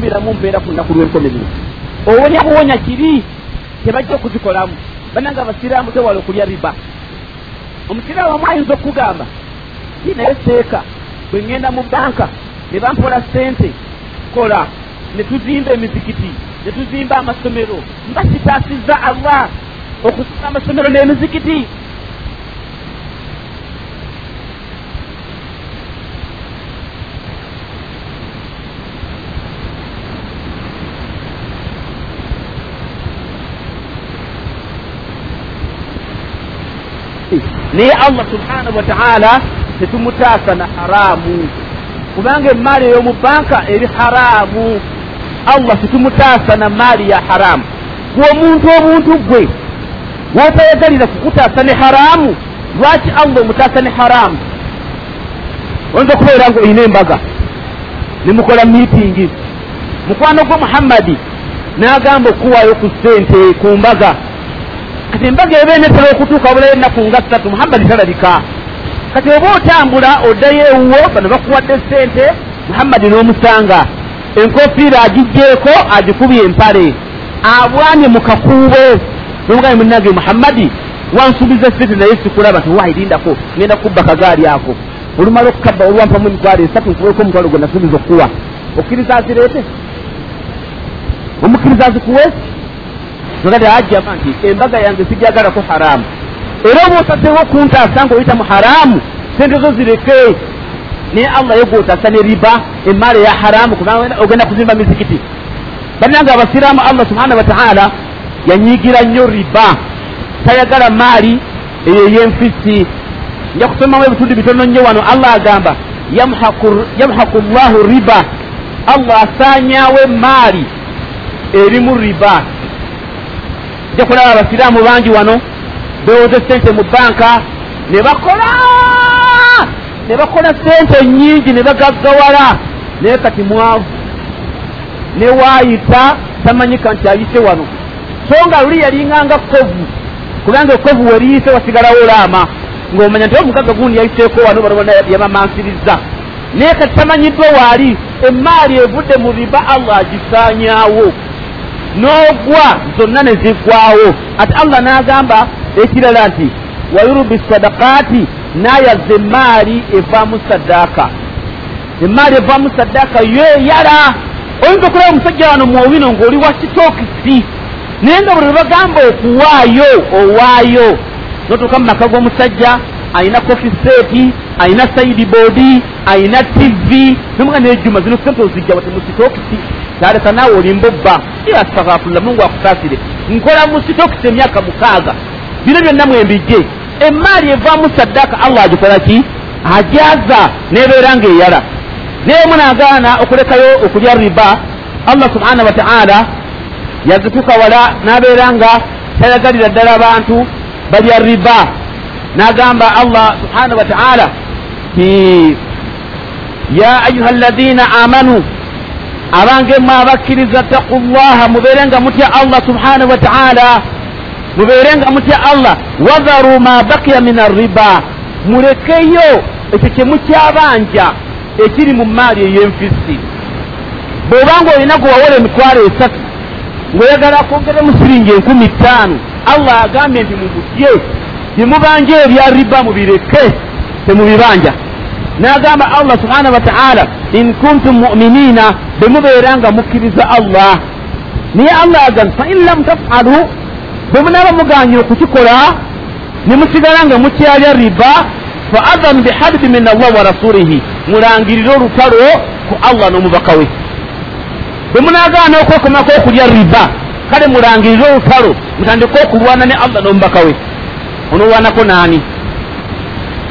subiramu mbeera ku nnaku lw'enkomerero owonya buwonya kibi tebajja okuzikolamu bananga abasiraamu tewala okulya riba. Omusiraamu wamu ayinza okugamba ti naye seeka bwe ŋŋenda mu banka ne bampola sente kola ne tuzimba emizikiti ne tuzimba amasomero mba kitaasizza allah okuzimba amasomero n'emizikiti naye allah subhanahu wataala tetumutaasa na haraamu kubanga emaali ey'omu banka eri haraamu allah tetumutaasa na maali ya haraamu gwe omuntu obuntu gwe wotayagalira kukutaasa ne haraamu lwaki allah omutaasa ne haraamu oyinza okubeera nga olina embaga nemukola miitingi mukwano gwe muhammadi n'agamba okuwaayo ku ssente ku mbaga kati embaga eba enetera okutuuka bulayo ennaku nga ssatu muhammadi talabika kati oba otambula oddayo ewuwo bano bakuwadde sente muhammadi n'omusanga. Enkofiira agigjeeko agikubye empale. Abwanye mu kakuubo nomugambe munange muhammadi wansuubiza sente naye sikulaba tiwairindako ngenda kubba kagaali ako. Olumala okukabba olwampamu emitwalo esatu nkuweeko omutwalo gwe nasuubiza okukuwa okkiriza azireete? Omukkiriza azikuwe nogati ajjama nti embaga yange sijagalako haraamu era oba osasewo okuntaasa nga oyita mu haraamu sente zo zireke. Naye allah yo gwotaasa ne riba emaala ya haraamu kubanga ogenda kuzimba mizikiti. Bannanga abasiraamu allah subhanahu wataala yanyigira nnyo riba. Tayagala maali eyo ey'enfisi. Nja kusomamu ebitundu bitono nnyo wano allah agamba yamhaku llahu riba. Allah asaanyawo emaali erimu riba nja kulaba abasiraamu bangi wano bewoze sente mu banka ne bakola! Ne bakola sente nyingi ne bagaggawala. Naye kati mwavu. Ne waayita tamanyika nti ayise wano. So nga luli yalinganga kovu kubanga ekovu weriyise wasigalawo olaama. Ng'omanya nti omugagga gundi yayiseeko wano balobona yabamansiriza naye kati tamanyiddwa waali emaali evudde mu riba allah agisaanyaawo n'ogwa zonna ne ziggwawo ate allah n'agamba ekirala nti wayurubi sadakaati n'ayazza emaali evaamu saddaaka emaali evaamu saddaaka yoeyala oyinza okulaba omusajja wano muwino ng'oli wa sitookisi naye nga buli lwebagamba okuwaayo owaayo. Notuuka mu maka g'omusajja ayina kofi seeti ayina saidi boodi ayina tivi nomuga nejuma zino sente ozijja wate mu sitookisi taleka naawe olimba obba astafafullah mungu akusaasire nkola mu sitokisi emyaka mukaaga bino byonna mwembijje emaali evaamu saddaka allah agikola ki? Ajaza. Nebeera nga eyala naye munagaana okulekayo okulya riba. Allah subhanahu wataala yazituka wala nabeera nga tayagalira ddala abantu balya riba nagamba allah subhanahu wataala ti ya ayuha alladina amanu abange mwe abakkiriza taku llaha mubeere nga mutya allah subhanahu wataala mubeere nga mutya allah wadharu ma bakiya min arriba mulekeyo ekyo kyemukyabanja ekiri mu maali ey'enfisi bw'obanga olina gwe wawola emitwalo esatu ng'oyagala kwongeremu siringi enkumi ttaano allah agambye nti mubutye byemubanja ebya riba mubireke temubibanja n'agamba allah subhanahu wataala in kuntum muminina bwe mubeera nga mukkiriza allah. Naye allah agamba fain lam tafalu bwe munaaba muganyira okukikola ne musigala nga mukyalya riba fa adhanu biharbi min allah wa rasulihi mulangirire olutalo ku allah n'omubaka we. Bwe munaagaana okwekomako okulya riba kale mulangirire olutalo mutandike okulwana ne allah n'omubaka we onolwanako naani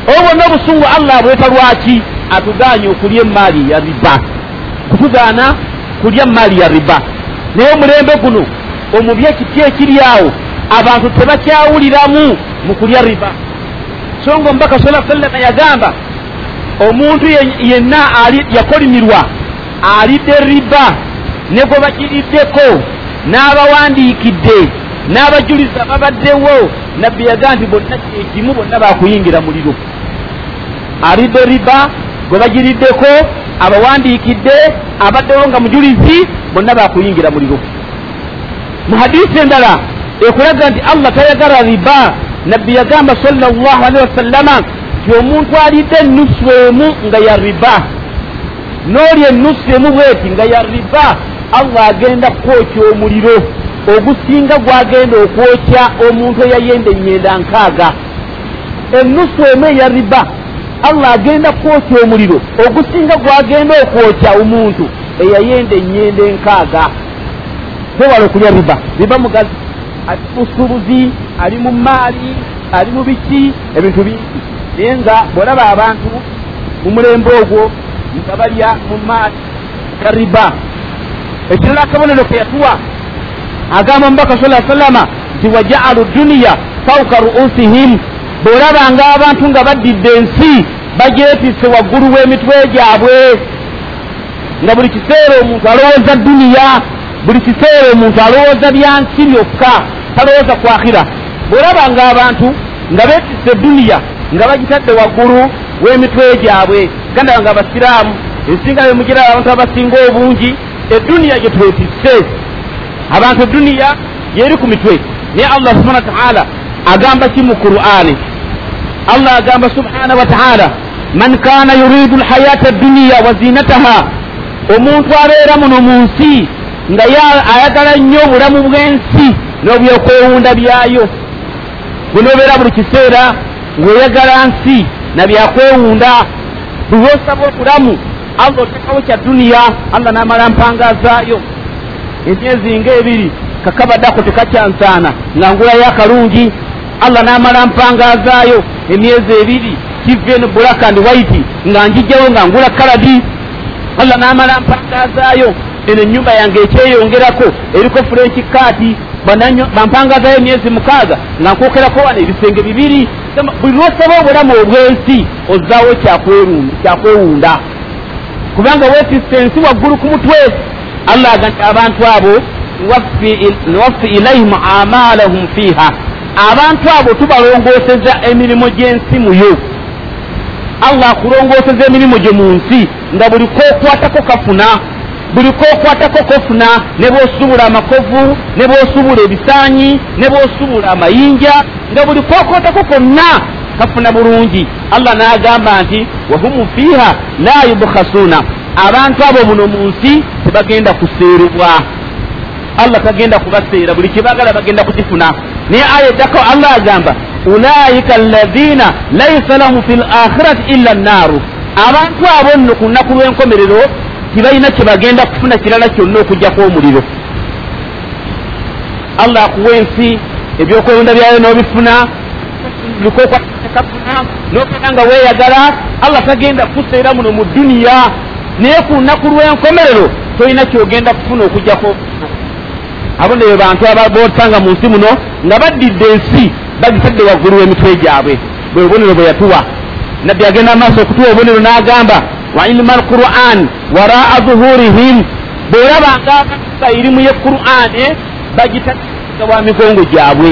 obwo bwonna obusungu allah abweta lwaki atuganye okulya emaali ya riba? Kutugaana kulya maali ya riba. Naye omulembe guno omubi ekiti ekiri awo abantu tebakyawuliramu mu kulya riba. So nga omubaka sala sallama yagamba omuntu yenna yakolimirwa alidde riba ne gwe bagiriddeko n'abawandiikidde n'abajuliza babaddewo nabbi yagaa nti bonna kyekimu bonna bakuyingira muliro. Alidde riba gwe bagiriddeko abawandiikidde abaddewo nga mujulizi bonna bakuyingira muliro. Mu hadisi endala ekulaga nti allah tayagala riba nabbi yagamba salllah alihi wasallama ti omuntu alidde enusu emu nga ya riba. N'oli enusu emu bweti nga ya riba allah agenda kukwokya omuliro ogusinga gwagenda okwokya omuntu eyayenda enyenda nkaaga. Enusu emu eya riba allah agenda kukwokya omuliro. Ogusinga gwagenda okwokya omuntu eyayenda enyenda enkaaga tewala okulya riba riba mugazi. Ali musubuzi ali mu maali ali mu biki ebintu bingi. Naye nga bwolaba abantu mu mulembe ogwo nga balya mu maali ga riba. Ekirala akabonero ke yatuwa agamba omubaka sa sallama nti wajaalu duniya fauka ruusihim. Bwolabanga abantu nga baddidde ensi bagyetise waggulu w'emitwe gyabwe. Nga buli kiseera omuntu alowooza duniya buli kiseera omuntu alowooza byansi byokka talowooza kwakhira. Bwolabanga abantu nga beetisse duniya nga bagitadde waggulu w'emitwe gyabwe. Gandaba nga abasiraamu ensinga bemugira abantu abasinga obungi eduniya gye twetisse abantu eduniya yeri ku mitwe. Naye allah subhana wataala agamba ki mu qur'ani. Allah agamba subhana wataala man kana yuridu lhayata duniya wa zinataha. Omuntu abeera muno mu nsi nga ayagala nnyo obulamu bw'ensi n'obyokwewunda byayo. Bunoobeera buli kiseera ng'oyagala nsi nabyakwewunda buli lwosaba obulamu allah otekawo kya duniya allah n'amala mpangazaayo emyezi ng'ebiri kakabadako tekakyansaana nga ngulayo akalungi allah n'amala mpangazaayo emyezi ebiri kiven black and white nga njijjawo nga ngula kaladi. Allah n'amala mpangazaayo eno ennyumba yange ekyeyongerako eriko french kaati bampangazaayo emyezi mukaaga nga nkwokerako wano ebisenge bibiri. Buli lwosaba obulamu obw'ensi ozaawo kyakwewunda kubanga weetisse ensi waggulu ku mutwe allah aga nti abantu abo niwaffi ilaihim amalahum fiiha abantu abo tubalongooseza emirimu gy'ensi muyo allah akulongooseza emirimu gye mu nsi nga buli kokwatako kafuna buli kokwatako kofuna ne bwosubula amakovu ne bwosubula ebisaanyi ne bwosubula amayinja nga buli kokwatako konna kafuna bulungi. Allah n'agamba nti wahumu fiiha la yubkhasuuna abantu abo muno mu nsi tebagenda kuseerebwa allah tagenda kubaseera buli kibagala bagenda kukifuna naye aya eddako allah agamba ulaika alladina laisa lahum fi lakhirati illa nnaaru. Abantu abo nno ku lunaku lw'enkomerero tibalina kyebagenda kufuna kirala kyonna okugjako omuliro allah akuwa ensi ebyokwewunda byayo n'obifuna bikokwakafuna nokera nga weeyagala. Allah tagenda kuseera muno mu duniya naye ku lunaku lw'enkomerero tolina kyogenda kufuna okugjako abo neyo bantu ababosanga mu nsi muno nga baddidde ensi bagitadde waggulu w'emitwe gyabwe. Bwe bubonero bwe yatuwa. Nabbi agenda amaaso okutuwa obubonero n'agamba wa ilma alquran waraa zuhurihim. Bw'olabanga abasa irimu ye qur'ani bagitadde wa migongo gyabwe.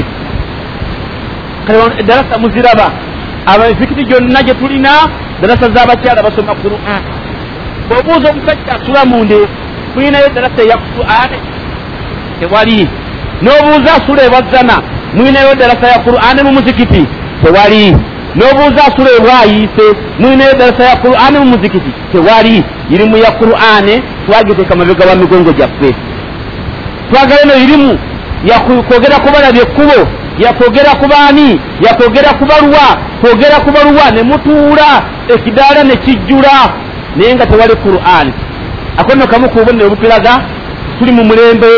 Eddarasa muziraba. Abamizikiti gyonna gye tulina darasa z'abakyala basoma qur'an bw'obuuza omusajja asula munde tulinayo darasa eya qur'ani tewali. N'obuuza asula ebwazana mulinayo darasa ya qur'ani mu muzikiti tewali. N'obuuza asula ebwayiise mulinayo darasa ya qur'ani mu muzikiti tewali. Irimu ya qur'ani twagiteeka mabega wa migongo gyaffe. Twagala eno irimu yakwogera kubalabya ekkubo yakwogera ku baani yakwogera ku baluwa kwogera ku baluwa ne mutuula ekidaala ne kijjula naye nga tewali qur'ani akono kamu ku bubonero butulaga tuli mu mulembe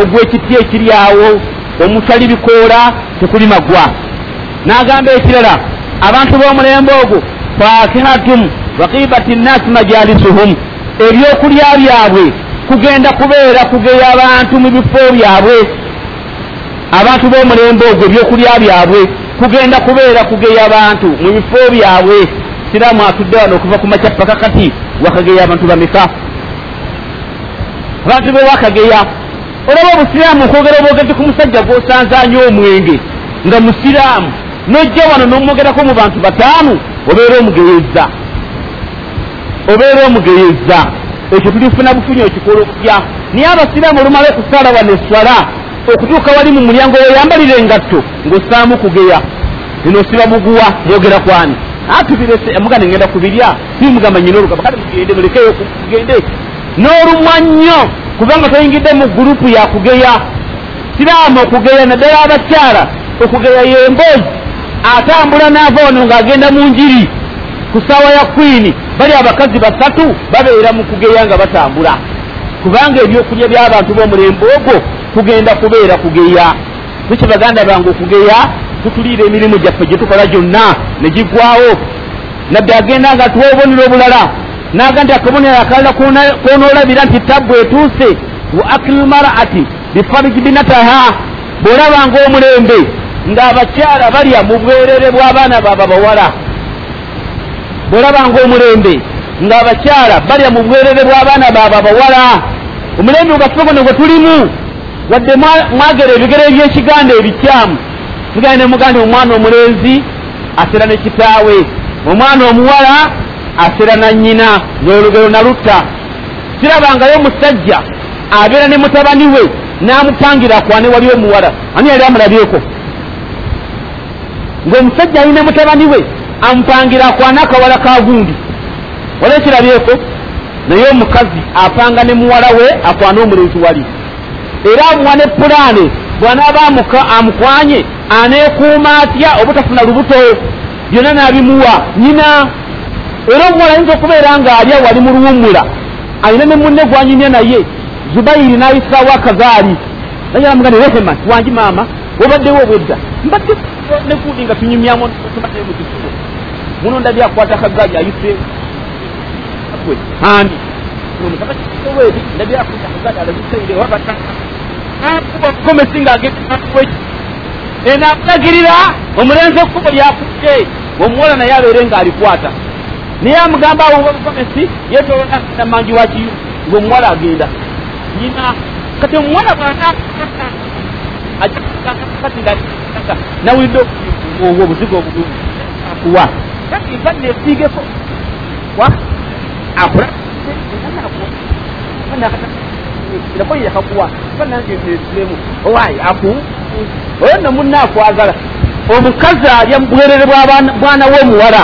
ogw'ekiti ekiri awo omutali bikoola tekuli magwa n'agamba ekirala abantu b'omulembe ogwo fakihatum wakibati nnasi majalisuhum. Ebyokulya byabwe kugenda kubeera kugeya abantu mu bifo byabwe. Abantu b'omulembe ogwo ebyokulya byabwe kugenda kubeera kugeya abantu mu bifo byabwe siraamu atudde wano okuva ku makya paka kati wakageya abantu bameka abantu be wakageya olaba obusiraamu okwogera obwogezi ku musajja gw'osanzanya omwenge nga musiraamu nojja wano n'omwogerako mu bantu bataanu obeera omugeyeza. Obeera omugeyeza. Ekyo tulifuna bufunyi okikola okutya. Naye abasiraamu olumala okusala wano eswala okutuuka wali mu mulyango weyambalira engatto ng'ossaamu kugeya enoosiba buguwa yogera kwani atubirese amuganda ngenda kubirya bimugamba nyina olugamba kale mugende mulekeyo kugende n'olumwa nnyo kubanga toyingidde mu gurupu yakugeya siraamu okugeya naddala abakyala okugeya yemboozi atambula naava wano ng'agenda mu njiri. Ku ssaawa ya kwini bali abakazi basatu babeera mu kugeya nga batambula. Kubanga ebyokulya by'abantu b'omulembe ogwo kugenda kubeera kugeya. Nikyo baganda bange okugeya tutuliira emirimu gyaffe gye tukola gyonna ne gigwawo nabbi agenda nga tuwa obubonero obulala naga nti akabonero akalala konoolabira nti tabbu etuuse. Wa akili maraati bifariji binataha bw'olabanga omulembe ng'abakyala balya mu bwerere bw'abaana baaba bawala bw'olabanga omulembe ng'abakyala balya mu bwerere bw'abaana baaba bawala omulembe gwafugono gwe tulimu wadde mwagera ebigero ebyekiganda ebikyamu mugenda ne muganda omwana omulenzi asera ne kitaawe. Omwana omuwala asera na nnyina. Ng'olugero nalutta sirabangayo musajja abeera ne mutabani we n'amupangira akwane wali omuwala. Ani yali amulabyeko? Ng'omusajja alina mutabani we amupangira akwane akawala ka gundi. Wali ekirabyeko? Naye omukazi apanga ne muwala we akwane omulenzi wali era amuwa ne pulaane bw'anaaba amukwanye aneekuuma atya obutafuna lubuto byonna n'abimuwa. Nyina era omuwala ayinza okubeera ng'alya wali mu luwummula alina ne munne gwanyumya naye. Zubayiri n'ayisaawo akazaali. Nayeamugane rehema wangi maama wobaddewo obwedda mbadde nekuudi nga tunyumyamu tumaddeyo mu kisulo. Muno ndabye akwata akagaali ayise ani omutabakitoweri ndabye akwata akagaali alabiseire wabata akuba omukomesi ng'agendakweki enamulagirira omulenzi ekkubo lyakudde omuwola naye abeere ng'alikwata. Naye amugamba awo omukomesi yetolola namangi wakiyu ngaomuwala agenda. Nyina kati omuwala bwana kati nawulidde obwo obuzigo obulungi. Akuwa. Kati badde esiigeko wa? Akula yakakuwa nangeemu owaayi aku oyo no munna akwagala omukazi alya bwerere bwana w'omuwala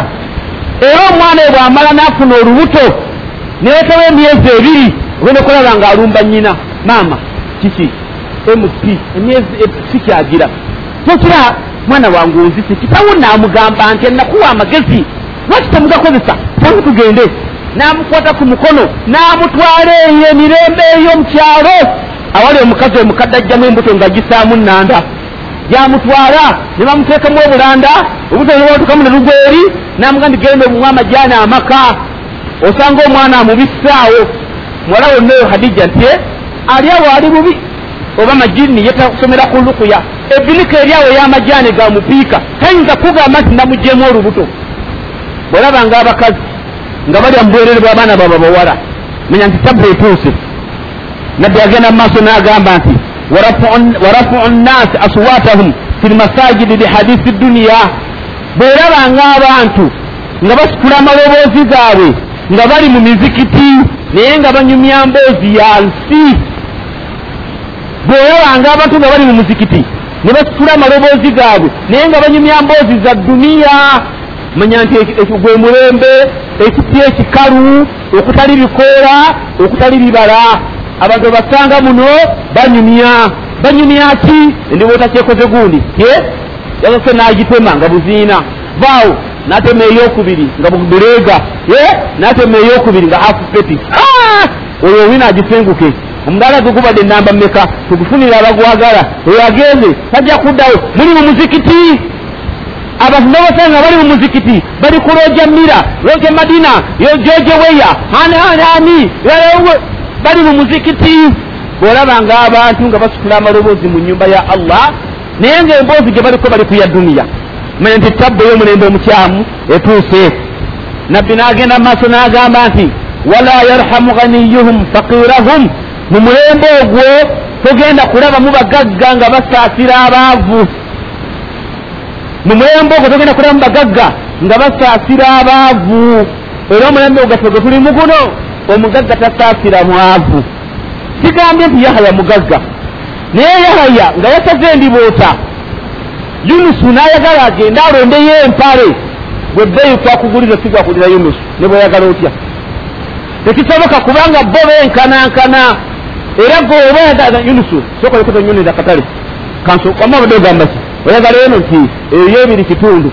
era omwana we bw'amala n'afuna olubuto. Neetawo emyezi ebiri. Ogenda okulaba nga alumba nnyina. Maama kiki? Mp emyezi sikyagira tokira mwana wange onzise kitawo naamugamba nti enakuwa amagezi. Lwaki temugakozesa? Tangu tugende n'amukwata ku mukono n'amutwala eyo emirembe ey'omukyalo awali omukazi omukadde ajjamu embuto nga gisaamu nnanda. Gyamutwala ne bamuteekamu obulanda obutobatukamu ne lugweri namuga ndi genda omuwa amajani amaka osanga omwana amubisaawo muwala wonna eyo hadija nti ali awo ali bubi? Oba majini yetasomera ku lukuya. Ebinika eryawo ey'amajani gamupiika tayinza kugamba nti namugjeemu olubuto. Bwolabanga abakazi nga balya mubwerere bw'abaana baabwe bawala. Manya nti tabba etuuse nabbi agenda mu maaso n'agamba nti warafuu nnaasi aswatahum fi lmasajidi lihadisi duniya bwerabanga abantu nga basitula amaloboozi gaabwe nga bali mu mizikiti naye nga banyumya mboozi ya nsi. Bwerabanga abantu nga bali mu muzikiti ne basitula amaloboozi gaabwe naye nga banyumya mboozi za duniya manya nti gwe mulembe ekiti ekikalu okutali bikoola okutali bibala. Abantu basanga muno banyumya. Banyumya ki? Endiba otakyekoze gundi. Ye? Yasose nagitema nga buziina. Vaawo natema eyokubiri nga buleega. Ye? Natema eyokubiri nga hafu peti ah! oyo owina agisenguke. Omudala gugubadde enamba mmeka? Tugufunire abagwagala. Oyo agende tajja kuddawo. Muli mu muzikiti abantu nabasanga bali mu muzikiti bali ku loja mira loja madina george weya ani ani ani bali mu muzikiti. Bwolabanga abantu nga basukula amaloboozi mu nyumba ya allah naye nga emboozi gye baliko bali kuya duniya. Manya nti tabba ey'omulembe omukyamu etuuse. Nabbi n'agenda mu maaso n'agamba nti wala yarhamu ghaniyuhum fakirahum mu mulembe ogwo togenda kulabamu bagagga nga basaasira abaavu mu mulembe ogwo togenda kulabamu bagagga nga basaasira abaavu. Era omulembe ogwaffe gwe tuli muguno omugagga tasaasira mwavu. Sigambye nti yahaya mugagga. Naye yahaya nga yasaze endiboota yunusu n'ayagala agende alondeyo empale. Gwebbeeyi twakugulira sigwakugulira yunusu ne bweyagala otya? Tekisoboka kubanga bo benkanankana era goba oyagala yunusu sokolekotonyonera katale. Kansokwama abadde ogamba ki oyagala eno nti eyo ebiri kitundu.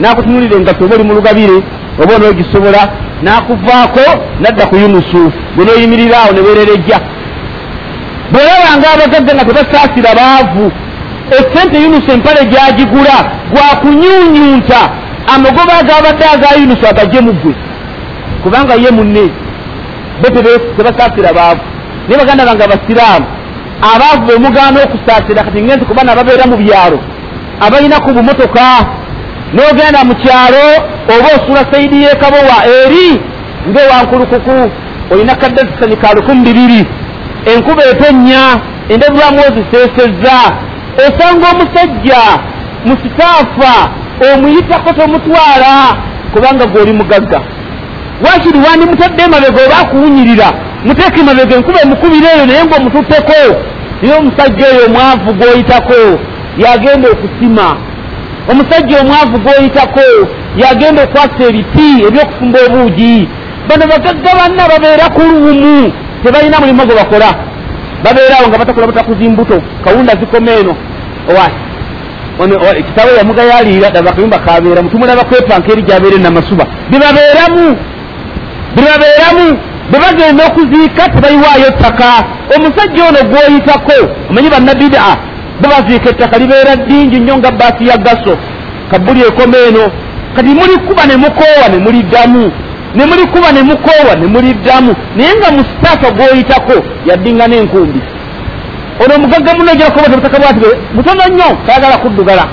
Nakutunulira engatto oba oli mu lugabire oba onoogisobola nakuvaako nadda ku yunusu gwe noyimirira awo ne wererejja bwerabanga abagagga nga tebasaasira baavu esente yunusu empale gyagigula gwakunyunyunta amagoba agabadde aga yunusu agajje mu ggwe. Kubanga ye munne bo tebasaasira baavu. Naye baganda bange abasiraamu abaavu bemugaana okusaasira kati ngenzi kuba nababeera mu byalo abalina ku bumotoka n'ogenda mu kyalo oba osula saidi yekabowa eri ngaewankulukuku olina kaddesisani ka lukumi bibiri. Enkuba etonnya endabulamu oziseesezza. Osanga omusajja mu sitaafa omuyitako tomutwala kubanga gwoli mugagga. Wakiri wandimutadde emabega oba akuwunyirira muteeka emabega enkuba emukubira eyo naye ngaomututteko naye omusajja oyo omwavu gwoyitako yagenda okusima. Omusajja omwavu gwoyitako yagenda okwasa ebiti ebyokufumba obuugi. Bano bagagga banna babeera ku luwumu tebalina mulimu gwe bakola. Babeerawo nga batakola batakuzi mbuto kawunda zikoma eno. Ekitabo yamugayaliira daba akayumba kabeeramu tumulaba kwepanka eri gyabeere namasuba. Bebabeeramu bebabeeramu bebagenda okuziika tebayiwaayo ttaka. Omusajja ono gwoyitako omanyi bannabida bebaziika ettaka libeera ddingi nnyo nga baasi ya gaso. Kabuli ekoma eno kati mulikuba ne mukoowa ne muliddamu ne mulikuba ne mukoowa ne muliddamu naye nga mu sitaafa gwoyitako yaddinga n'enkumbi. Ono omugagga munogerakoba tebutaka bwati butono nnyo tayagala kuddugala.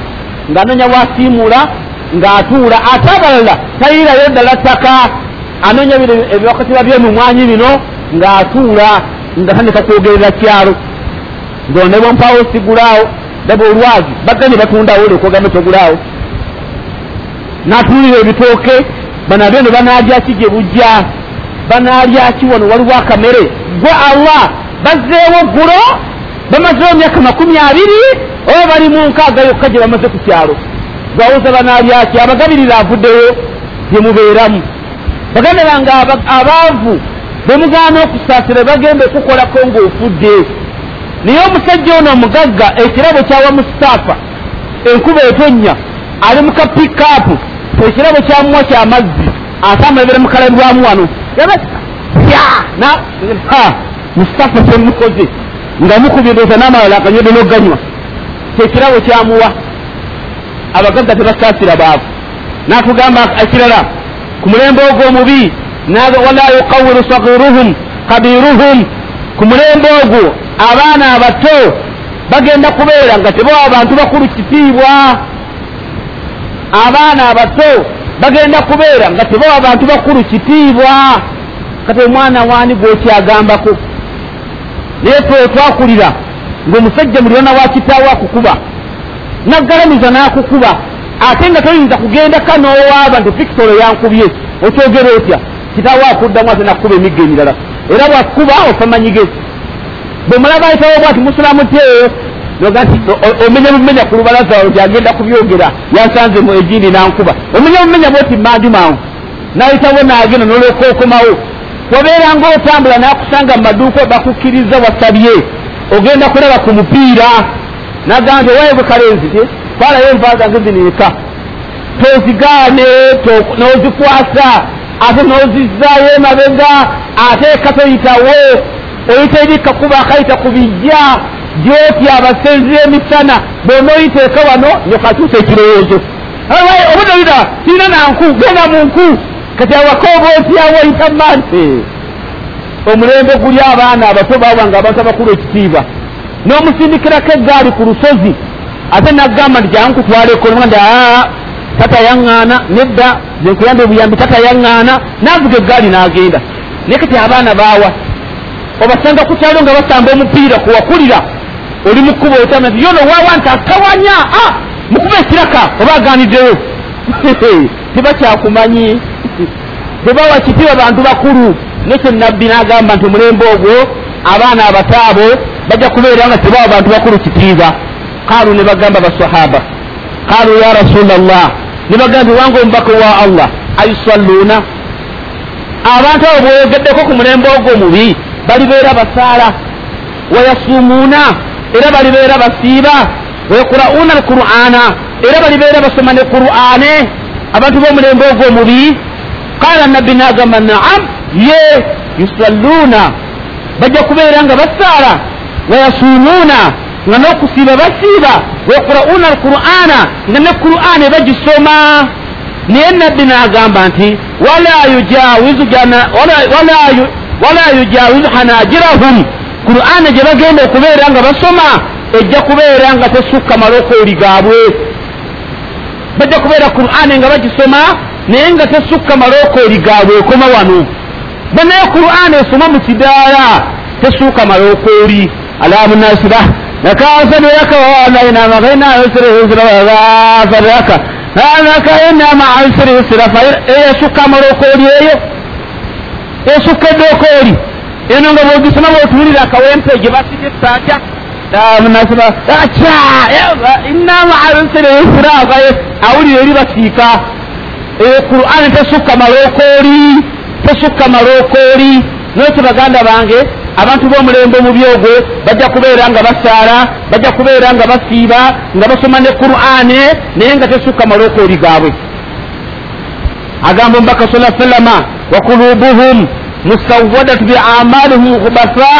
Ng'anonya bwasiimuula ng'atuula ate abalala tayirayo ddala ttaka. Anonya ebyakatiba byemumwanyi bino ng'atuula nga tandika kwogerera kyalo ng'one bwompaawo sigulaawo daba olwazi baganye batundawo oli okwogambe togulaawo n'atulira ebitooke banabyo ne banaalya ki gye bujja? Banaalya ki wano? Waliwo akamere? Gwe allah bazzeewo ggulo? Bamazeewo myaka makumi abiri? Oba bali mu nkaaga yokka gye bamaze ku kyalo. Gwawuza banaalya ki? Abagabirira avuddeyo gye mubeeramu. Baganda bange abaavu bemugaana okusaasira bagenda okukolako ng'ofudde naye omusajja ono omugagga ekirabo kyawa mu sitaafa enkuba etonnya ali mu kapikaapu ekirabo kyamuwa kyamazzi atamulebere mukalabirwamu wano. Mu sitaafa semukoze nga mukubye doza n'amalala akanywedde n'oganywa kyekirabo kyamuwa abagagga tebasaasira baavu. Nakugamba ekirala ku mulembe ogwo omubi wala yukawiru sagiruhum kabiruhum ku mulembe ogwo abaana abato bagenda kubeera nga tebawa abantu bakulu kitiibwa abaana abato bagenda kubeera nga tebawa abantu bakulu kitiibwa kati omwana waani gwokyagambako? Naye twe twakulira ngaomusajja mulirana wa kitaawo akukuba naggalamiza n'akukuba ate nga toyinza kugenda kanoowaaba nti fikitolo yankubye okyogera otya? Kitaawo akuddamu ate nakukuba emigga emirala era bwakuba ofamanyige bwemulaba ayitawo bwati musulamu tyeyo noga nti omenya bumenya ku lubalaza nti agenda kubyogera yasanze mu egindi nankuba. Omenya bumenya bwoti manju mangu nayitawo nagenda nolwokookomawo wabeeranga otambula nakusanga mu maduuka bakukkiriza wasabye ogenda kulaba ku mupiira nagamba nti owaye bukalenzi ti twalayo envaa zange ziniika tozigaane nozikwasa ate nozizaayo emabega ate ekatoyitawo oyita ebikkakuba akayita ku bijja gyoti abasenzi emisana bwonaoyiteeka wano nyokakyusa ekirowoozo. Obunoira kirina nanku genda munku kati awakooba otyawo oyita mante. Omulembe guli abaana abato bawanga abantu abakulu ekitiibwa. N'omusindikirako eggaali ku lusozi ate nagamba nti jankutwaleko ndi tatayaŋŋaana nedda zenkuyambe buyambi tatayaŋŋaana navuga eggaali n'agenda. Naye kati abaana baawa obasanga ku kyalo nga basamba omupiira kuwakulira oli mukuba otama nti yono wawa nti atawanya mukuba ekiraka oba aganiddeyo tebakyakumanyi. Tebawa kitiibwa bantu bakulu. Nekyo nabbi n'agamba nti omulembe ogwo abaana abataabo bajja kubeera nga tebawa bantu bakulu kitiibwa. Qaalu ne bagamba basahaba qaalu ya rasula llah ne bagamba wanga omubaka wa allah ayusalluuna abantu abo bweyogeddeko ku mulembe ogwo mubi balibeera basaala wayasuumuuna era balibeera basiiba wayakura'uuna alqur'aana era balibeera basoma ne qur'aane abantu b'omulembe ogwo mubi qaala nabbi n'agamba naam ye yusalluuna bajja kubeera nga basaala wayasuumuuna nga n'okusiiba basiiba wayakura'uuna alqur'aana nga ne qur'aani bagisoma naye nabbi n'agamba nti wala yujawizu hanajirahum qur'aani gye bagenda okubeera nga basoma ejja kubeera nga tesukka malokooli gaabwe. Bajja kubeera qur'aani nga bagisoma naye nga tesukka malokooli gaabwe ekoma wano. Banaye qur'aani esoma mu kidaala tesuuka malokooli alamunasira nakasadaka walainamakainayosirihusirafadiraka nakaina maasirihusira eyesukka malokooli eyo esukka edokooli eno nga bwogisoma bwotuwulira akawempe gye aca inamaasirihusira awulira eri basiika eyo qur'ani tesukka malokooli tesukka malokooli nokyo baganda bange abantu b'omulembe omubi ogwo bajja kubeera nga basaala bajja kubeera nga basiiba nga basoma ne qur'ani naye nga tesukka malokooli gaabwe. Agamba omubaka sa sallama wa kulubuhum musawadatu bi amalihim khubasa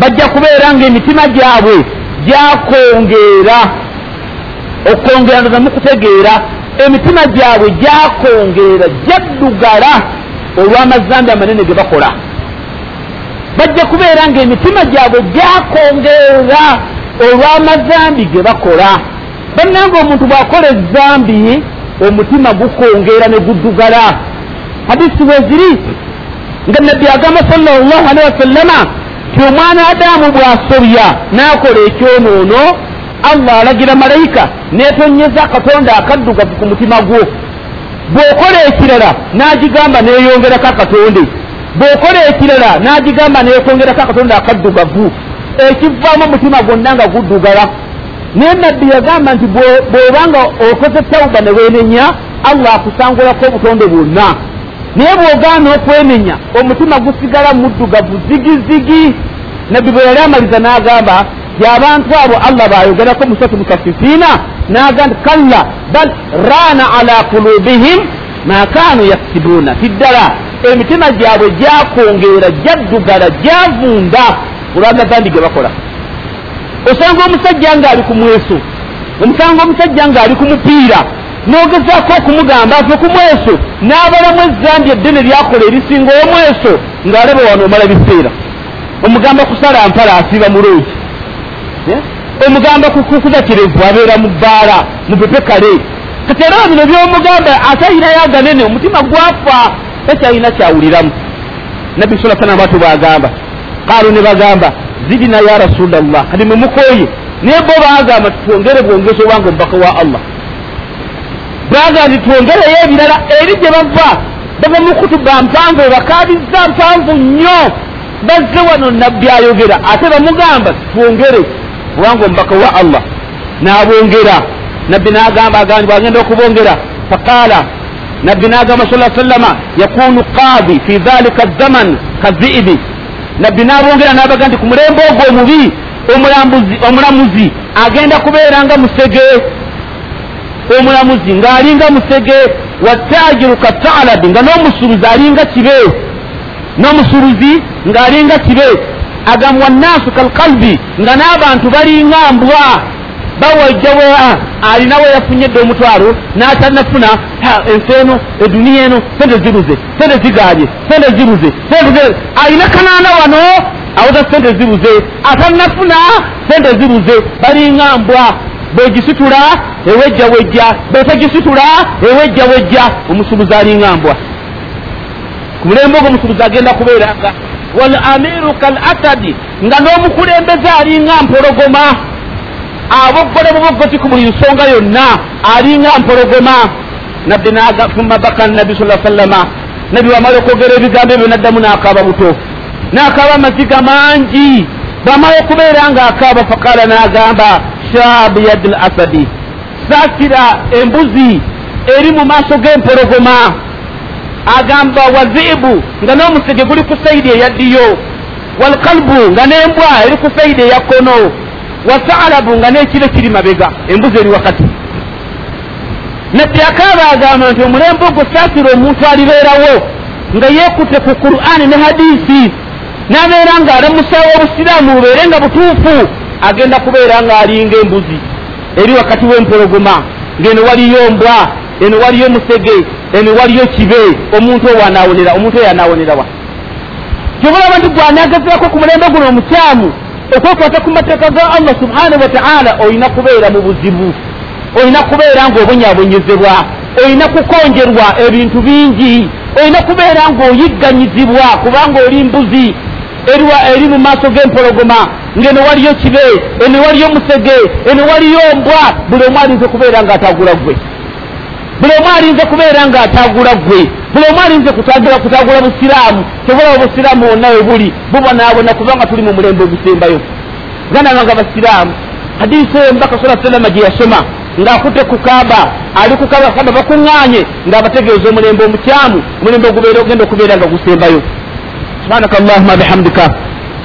bajja kubeera nga emitima gyabwe gyakongeera okwongeera ndoza mukutegeera emitima gyabwe gyakongeera gyaddugala olw'amazambi amanene ge bakola bajja kubeera nga emitima gyabwe gyakongeera olw'amazambi ge bakola. Bannanga omuntu bw'akola ezambi omutima gukongeera ne guddugala. Hadisi weziri nga nabbi agamba salllah alehi wasallama ti omwana adamu bw'asobya n'akola ekyonoono allah alagira malayika netonyeza akatonda akaddugavu ku mutima gwo. Bw'okola ekirala n'agigamba neeyongerako akatonde bw'okola ekirala n'agigamba neekongerako akatonda akaddugavu ekivaamu omutima gwonna nga guddugala. Naye nabbi yagamba nti bw'obanga okoze tawuba ne weenenya allah akusangulako obutonde bwonna. Naye bw'ogaana okwenenya omutima gusigala muddugavu zigizigi. Nabbi bwe yali amaliza n'agamba yabantu abo allah bayogerako musatu mutafifiina naga nti kalla bal raana ala kulubihim ma kanu yaksibuuna tiddala emitima gyabwe gyakongeera gyaddugala gyavunda olwamazambi ge bakola. Osanga omusajja ng'ali ku mweso omusanga omusajja ng'ali ku mupiira n'ogezaako okumugamba ave ku mweso n'abalamu ezzambi eddene lyakola erisinga omweso ng'alaba wano omala biseera omugamba kusala mpala asiiba mulungi omugamba kukuza kirevu abeera mu bbaala mu pepekale kati era bino byomugamba atalinayo aganene omutima gwafa. Takyalina kyawuliramu. Nabbi sala salama batu bagamba kaalu ne bagamba zidina ya rasulllah kati mwe mukoye naye bo bagamba tutwongere bwongezi obanga omubaka wa allah. Bagamba nti twongereyo ebirala eri gye bava. Bava mu kutuba mpanvu ebakaabizza mpanvu nnyo. Bazze wano nabbi ayogera ate bamugamba twongere kubanga omubaka wa allah. N'abongera nabbi n'agamba agandi bwagenda okubongera. Faqaala nabbi n'agamba sa sallama yakunu qaadi fi dhalika zaman kaziibi nabbi n'abongera n'abaga nti ku mulembe ogwo omubi omulamuzi agenda kubeera nga musege. Omulamuzi ng'alinga musege wattajiru katalabi nga n'omusuruzi alinga kibe. N'omusuruzi ng'alinga kibe. Agamba wannaasu kalkalbi nga n'abantu balinga mbwa bawajjawe alinawe yafunyedde omutwalo n'atanafuna ensi eno eduniya eno sente zibuze sente zigaanye sente zibuze alina kanaana wano awuza sente zibuze atanafuna sente zibuze balinga mbwa bwegisitula ewejja wejja bwetagisitula ewejja wejja omusubuzi alinga mbwa. Ku mulembe ogwo omusubuzi agenda kubeeranga wal amiru kal asadi nga n'omukulembeze alinga mpologoma aboggole buboggoti ku buli nsonga yonna alinga mpologoma. Nabbi nafuma baka nabi sa sallama nabi wamala okwogera ebigambo ebyo naddamu n'akaaba buto n'akaaba amaziga mangi. Bwamala okubeera nga akaaba fakala n'agamba shaabu yadi l asadi saasira embuzi eri mu maaso g'empologoma. Agamba waziibu nga n'omusege guli ku saidi eyaddiyo walkalbu nga n'embwa eri ku saidi eya kkono wasaalabu nga n'ekire kiri mabega embuzi eri wakati. Nabbi akaaba agamba nti omulembe ogwo saasira omuntu alibeerawo nga yeekutte ku qur'ani ne hadisi n'abeera ng'alamusawo obusiraamu bubeere nga butuufu agenda kubeera ng'alinga embuzi eri wakati w'empologoma. Ng'eno waliyo mbwa eno waliyo musege eno waliyo kibe omuntu owo anaawonera omuntu oyo anaawonerawa kyobulaba nti gwanagezerako ku mulembe guno omukyamu okwekwata ku mateeka ga allah subhanahu wataala olina kubeera mu buzibu olina kubeera ng'obonyabonyezebwa olina kukonjerwa ebintu bingi olina kubeera ng'oyigganyizibwa kubanga oli mbuzi eri mu maaso g'empologoma ng'eno waliyo kibe eno waliyo musege eno waliyo mbwa buli omu alinza okubeera ng'atagula gwe buli omu alinze kubeera ng'ataagula ggwe buli omu alinze kutangira kutaagula busiraamu tebulaba obusiraamu wonna we buli bubonaabona kubanga tuli mu mulembe ogusembayo. Ganda banga basiraamu. Hadisi eyo mubaka sala salama gye yasoma ng'akutte ku kaaba ali ku kaaba kaaba bakuŋŋaanye ng'abategeeza omulembe omukyamu omulembe ogubeera ogenda okubeera nga gusembayo. Subhanaka allahuma bihamdika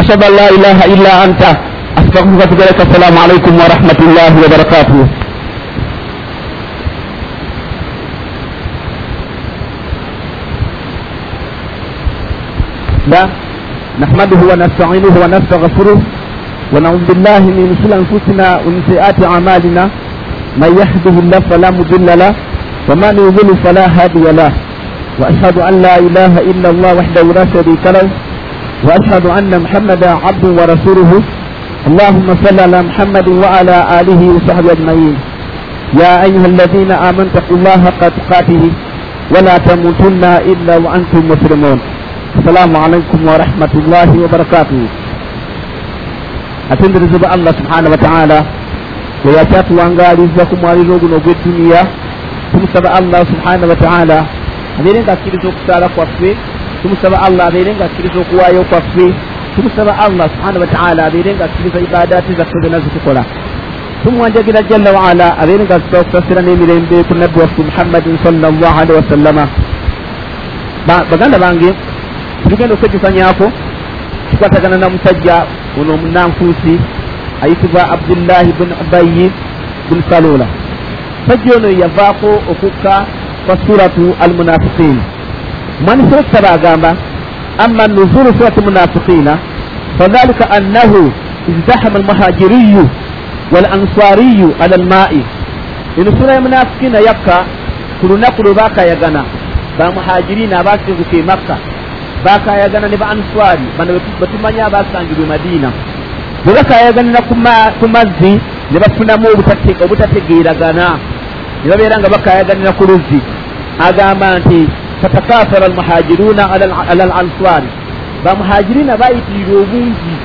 ashhadu an la ilaha illa anta astaghfiruka watugalaka assalamu alaikum warahmatullahi wabarakatuhu لا نحمده ونستعينه ونستغفره ونعوذ بالله من شر انفسنا ومن سيئات اعمالنا من يهده الله فلا مضل له ومن يضلل فلا هادي له. واشهد ان لا اله الا الله وحده لا شريك له. واشهد ان محمدا عبده ورسوله. اللهم صل على محمد وعلى اله وصحبه اجمعين يا ايها الذين امنوا اتقوا الله حق تقاته ولا تموتن الا وانتم مسلمون. السلام عليكم ورحمة الله وبركاته أتندر زب الله سبحانه وتعالى وياتات وانغالي زكم والروغن وبالدنيا تمسب الله سبحانه وتعالى abeere ng'akkiriza okusaala kwaffe tumusaba allah abeere ng'akkiriza okuwaayo kwaffe tumusaba allah subhana wataala abeere ng'akkiriza ibadaati zaffe zonna zitukola tumwanjagira jalla waala abeere ng'azita okusasira n'emirembe ku nabbi waffe muhammadin sallallahu alihi wasallama baganda bange tugenda okwejjukanyako kikwatagana na musajja ono omunanfuusi ayitibwa abdullahi bun ubayi bun salula musajja ono yavaako okukka فسورة المنافقين من سورة سبع أما نزول سورة المنافقين فذلك أنه ازدحم المهاجري walanswariyu ala lmai eno sura ya munafikina yakka ku lunaku lwe bakayagana bamuhajirina abasinguka e makka Bakayagana ne ba answari. Bano betumanya abasangibwa e madiina bwe bakayaganira ku mazzi ne bafunamu obutategeeragana ne babeera nga bakayaganira ku luzzi agamba nti fatakafara almuhajiruna ala lanswari bamuhajirina bayitirira obungi.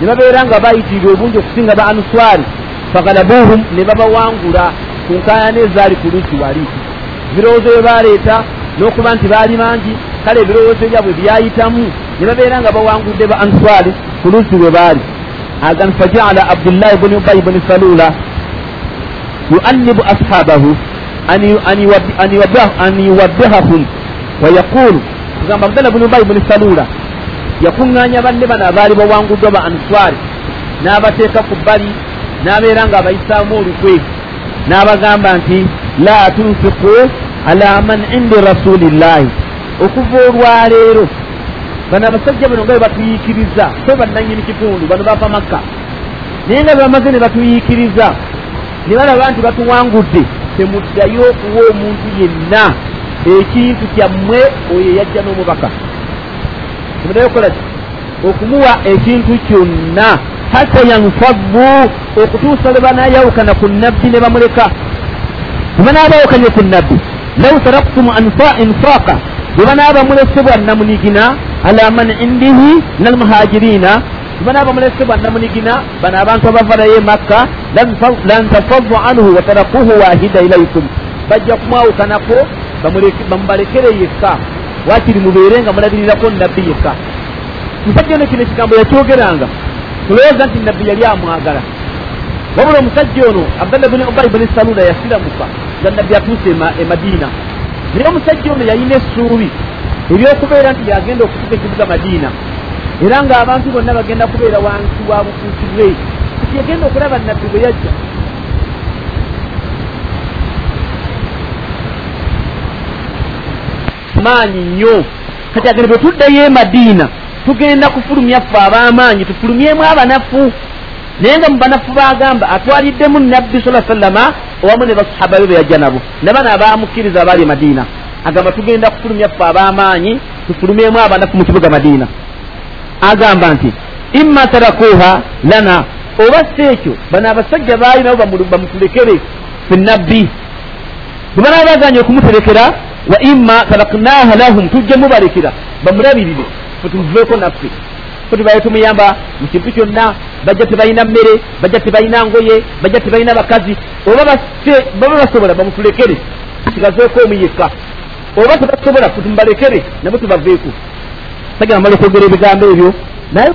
Ne babeera nga bayitirira obungi okusinga ba answari. Fagalabuhum ne babawangula ku nkayana ezaali ku luzzi wali. Ebirowoozo bye baleeta n'okuba nti baali bangi kale ebirowoozo byabwe byayitamu ne babeera nga bawangudde ba answari ku luzzi bwe baali. Agan fajaala abdullahi bni ubayi bni salula yuannibu ashabahu an yuwaddihahum wayaqulu kugamba abdallah bni ubayi bni salula yakuŋŋaanya banne bano abaali bawanguddwa ba answari n'abateeka ku bbali n'abeera nga abayisaamu olukwe n'abagamba nti la tunfiku ala man indi rasulillahi okuva olwaleero bano abasajja bano nga bwe batuyiikiriza so bannanyini kitundu bano bava makka. Naye nga bebamaze ne batuyiikiriza ne balaba nti batuwangudde temuddayo okuwa omuntu yenna ekintu kyammwe oyo yajja n'omubaka. Temuddayo okukola ki? Okumuwa ekintu kyonna hatta yanfaddu okutuusa lwe banayawukana ku nabbi ne bamuleka. Bwe banaabawukanye ku nabbi law taraktum infaaqa bwe banaaba mulese bwannamunigina ala man indihi nalmuhajirina bwe banaaba mulese bwannamunigina bano abantu abavalayo makka lan tafaddu anhu watarakuhu wahida ilaikum bajja kumwawukanako bamubalekere yekka. Wakiri mubeere nga mulabirirako nabbi yekka. Musajja ono kino ekigambo yakyogeranga tulowooza nti nabbi yali amwagala. Wabula omusajja ono abdallah bni ubayi bni salula yasiramuka nga nabbi atuuse e madiina naye omusajja ono yalina essuubi ebyokubeera nti yagenda okutuka ekibuga madiina. Era ng'abantu bonna bagenda kubeera wansi wa bufuusi bwe kati yagenda okulaba nabbi bwe yajja. Maanyi nnyo. Kati agende bwe tuddeyo e madiina tugenda kufulumya ffe ab'amaanyi tufulumyemu abanafu. Naye nga mu banafu bagamba atwaliddemu nabbi saa sallama owamu ne basahaba be beyajja nabo. Nabano abamukkiriza abaali madiina agamba tugenda kufulumya ffe ab'amaanyi tufulumyemu abanafu mu kibuga madiina agamba nti imma tarakuha lana oba si ekyo bano abasajja baali nabo bamutulekere fe nabbi. Bwe banaaba baganye okumuterekera wa imma taraknaha lahum tujje mubalekera bamulabirire fe tumuveeko naffe fe tubaye tumuyamba mu kintu kyonna bajja tebalina mmere bajja tebalina ngoye bajja tebalina bakazi oba baba basobola bamutulekere kigazeeko omu yekka oba tebasobola tumubalekere nabo tubaveeko sagera mala okwogera ebigambo ebyo. Naye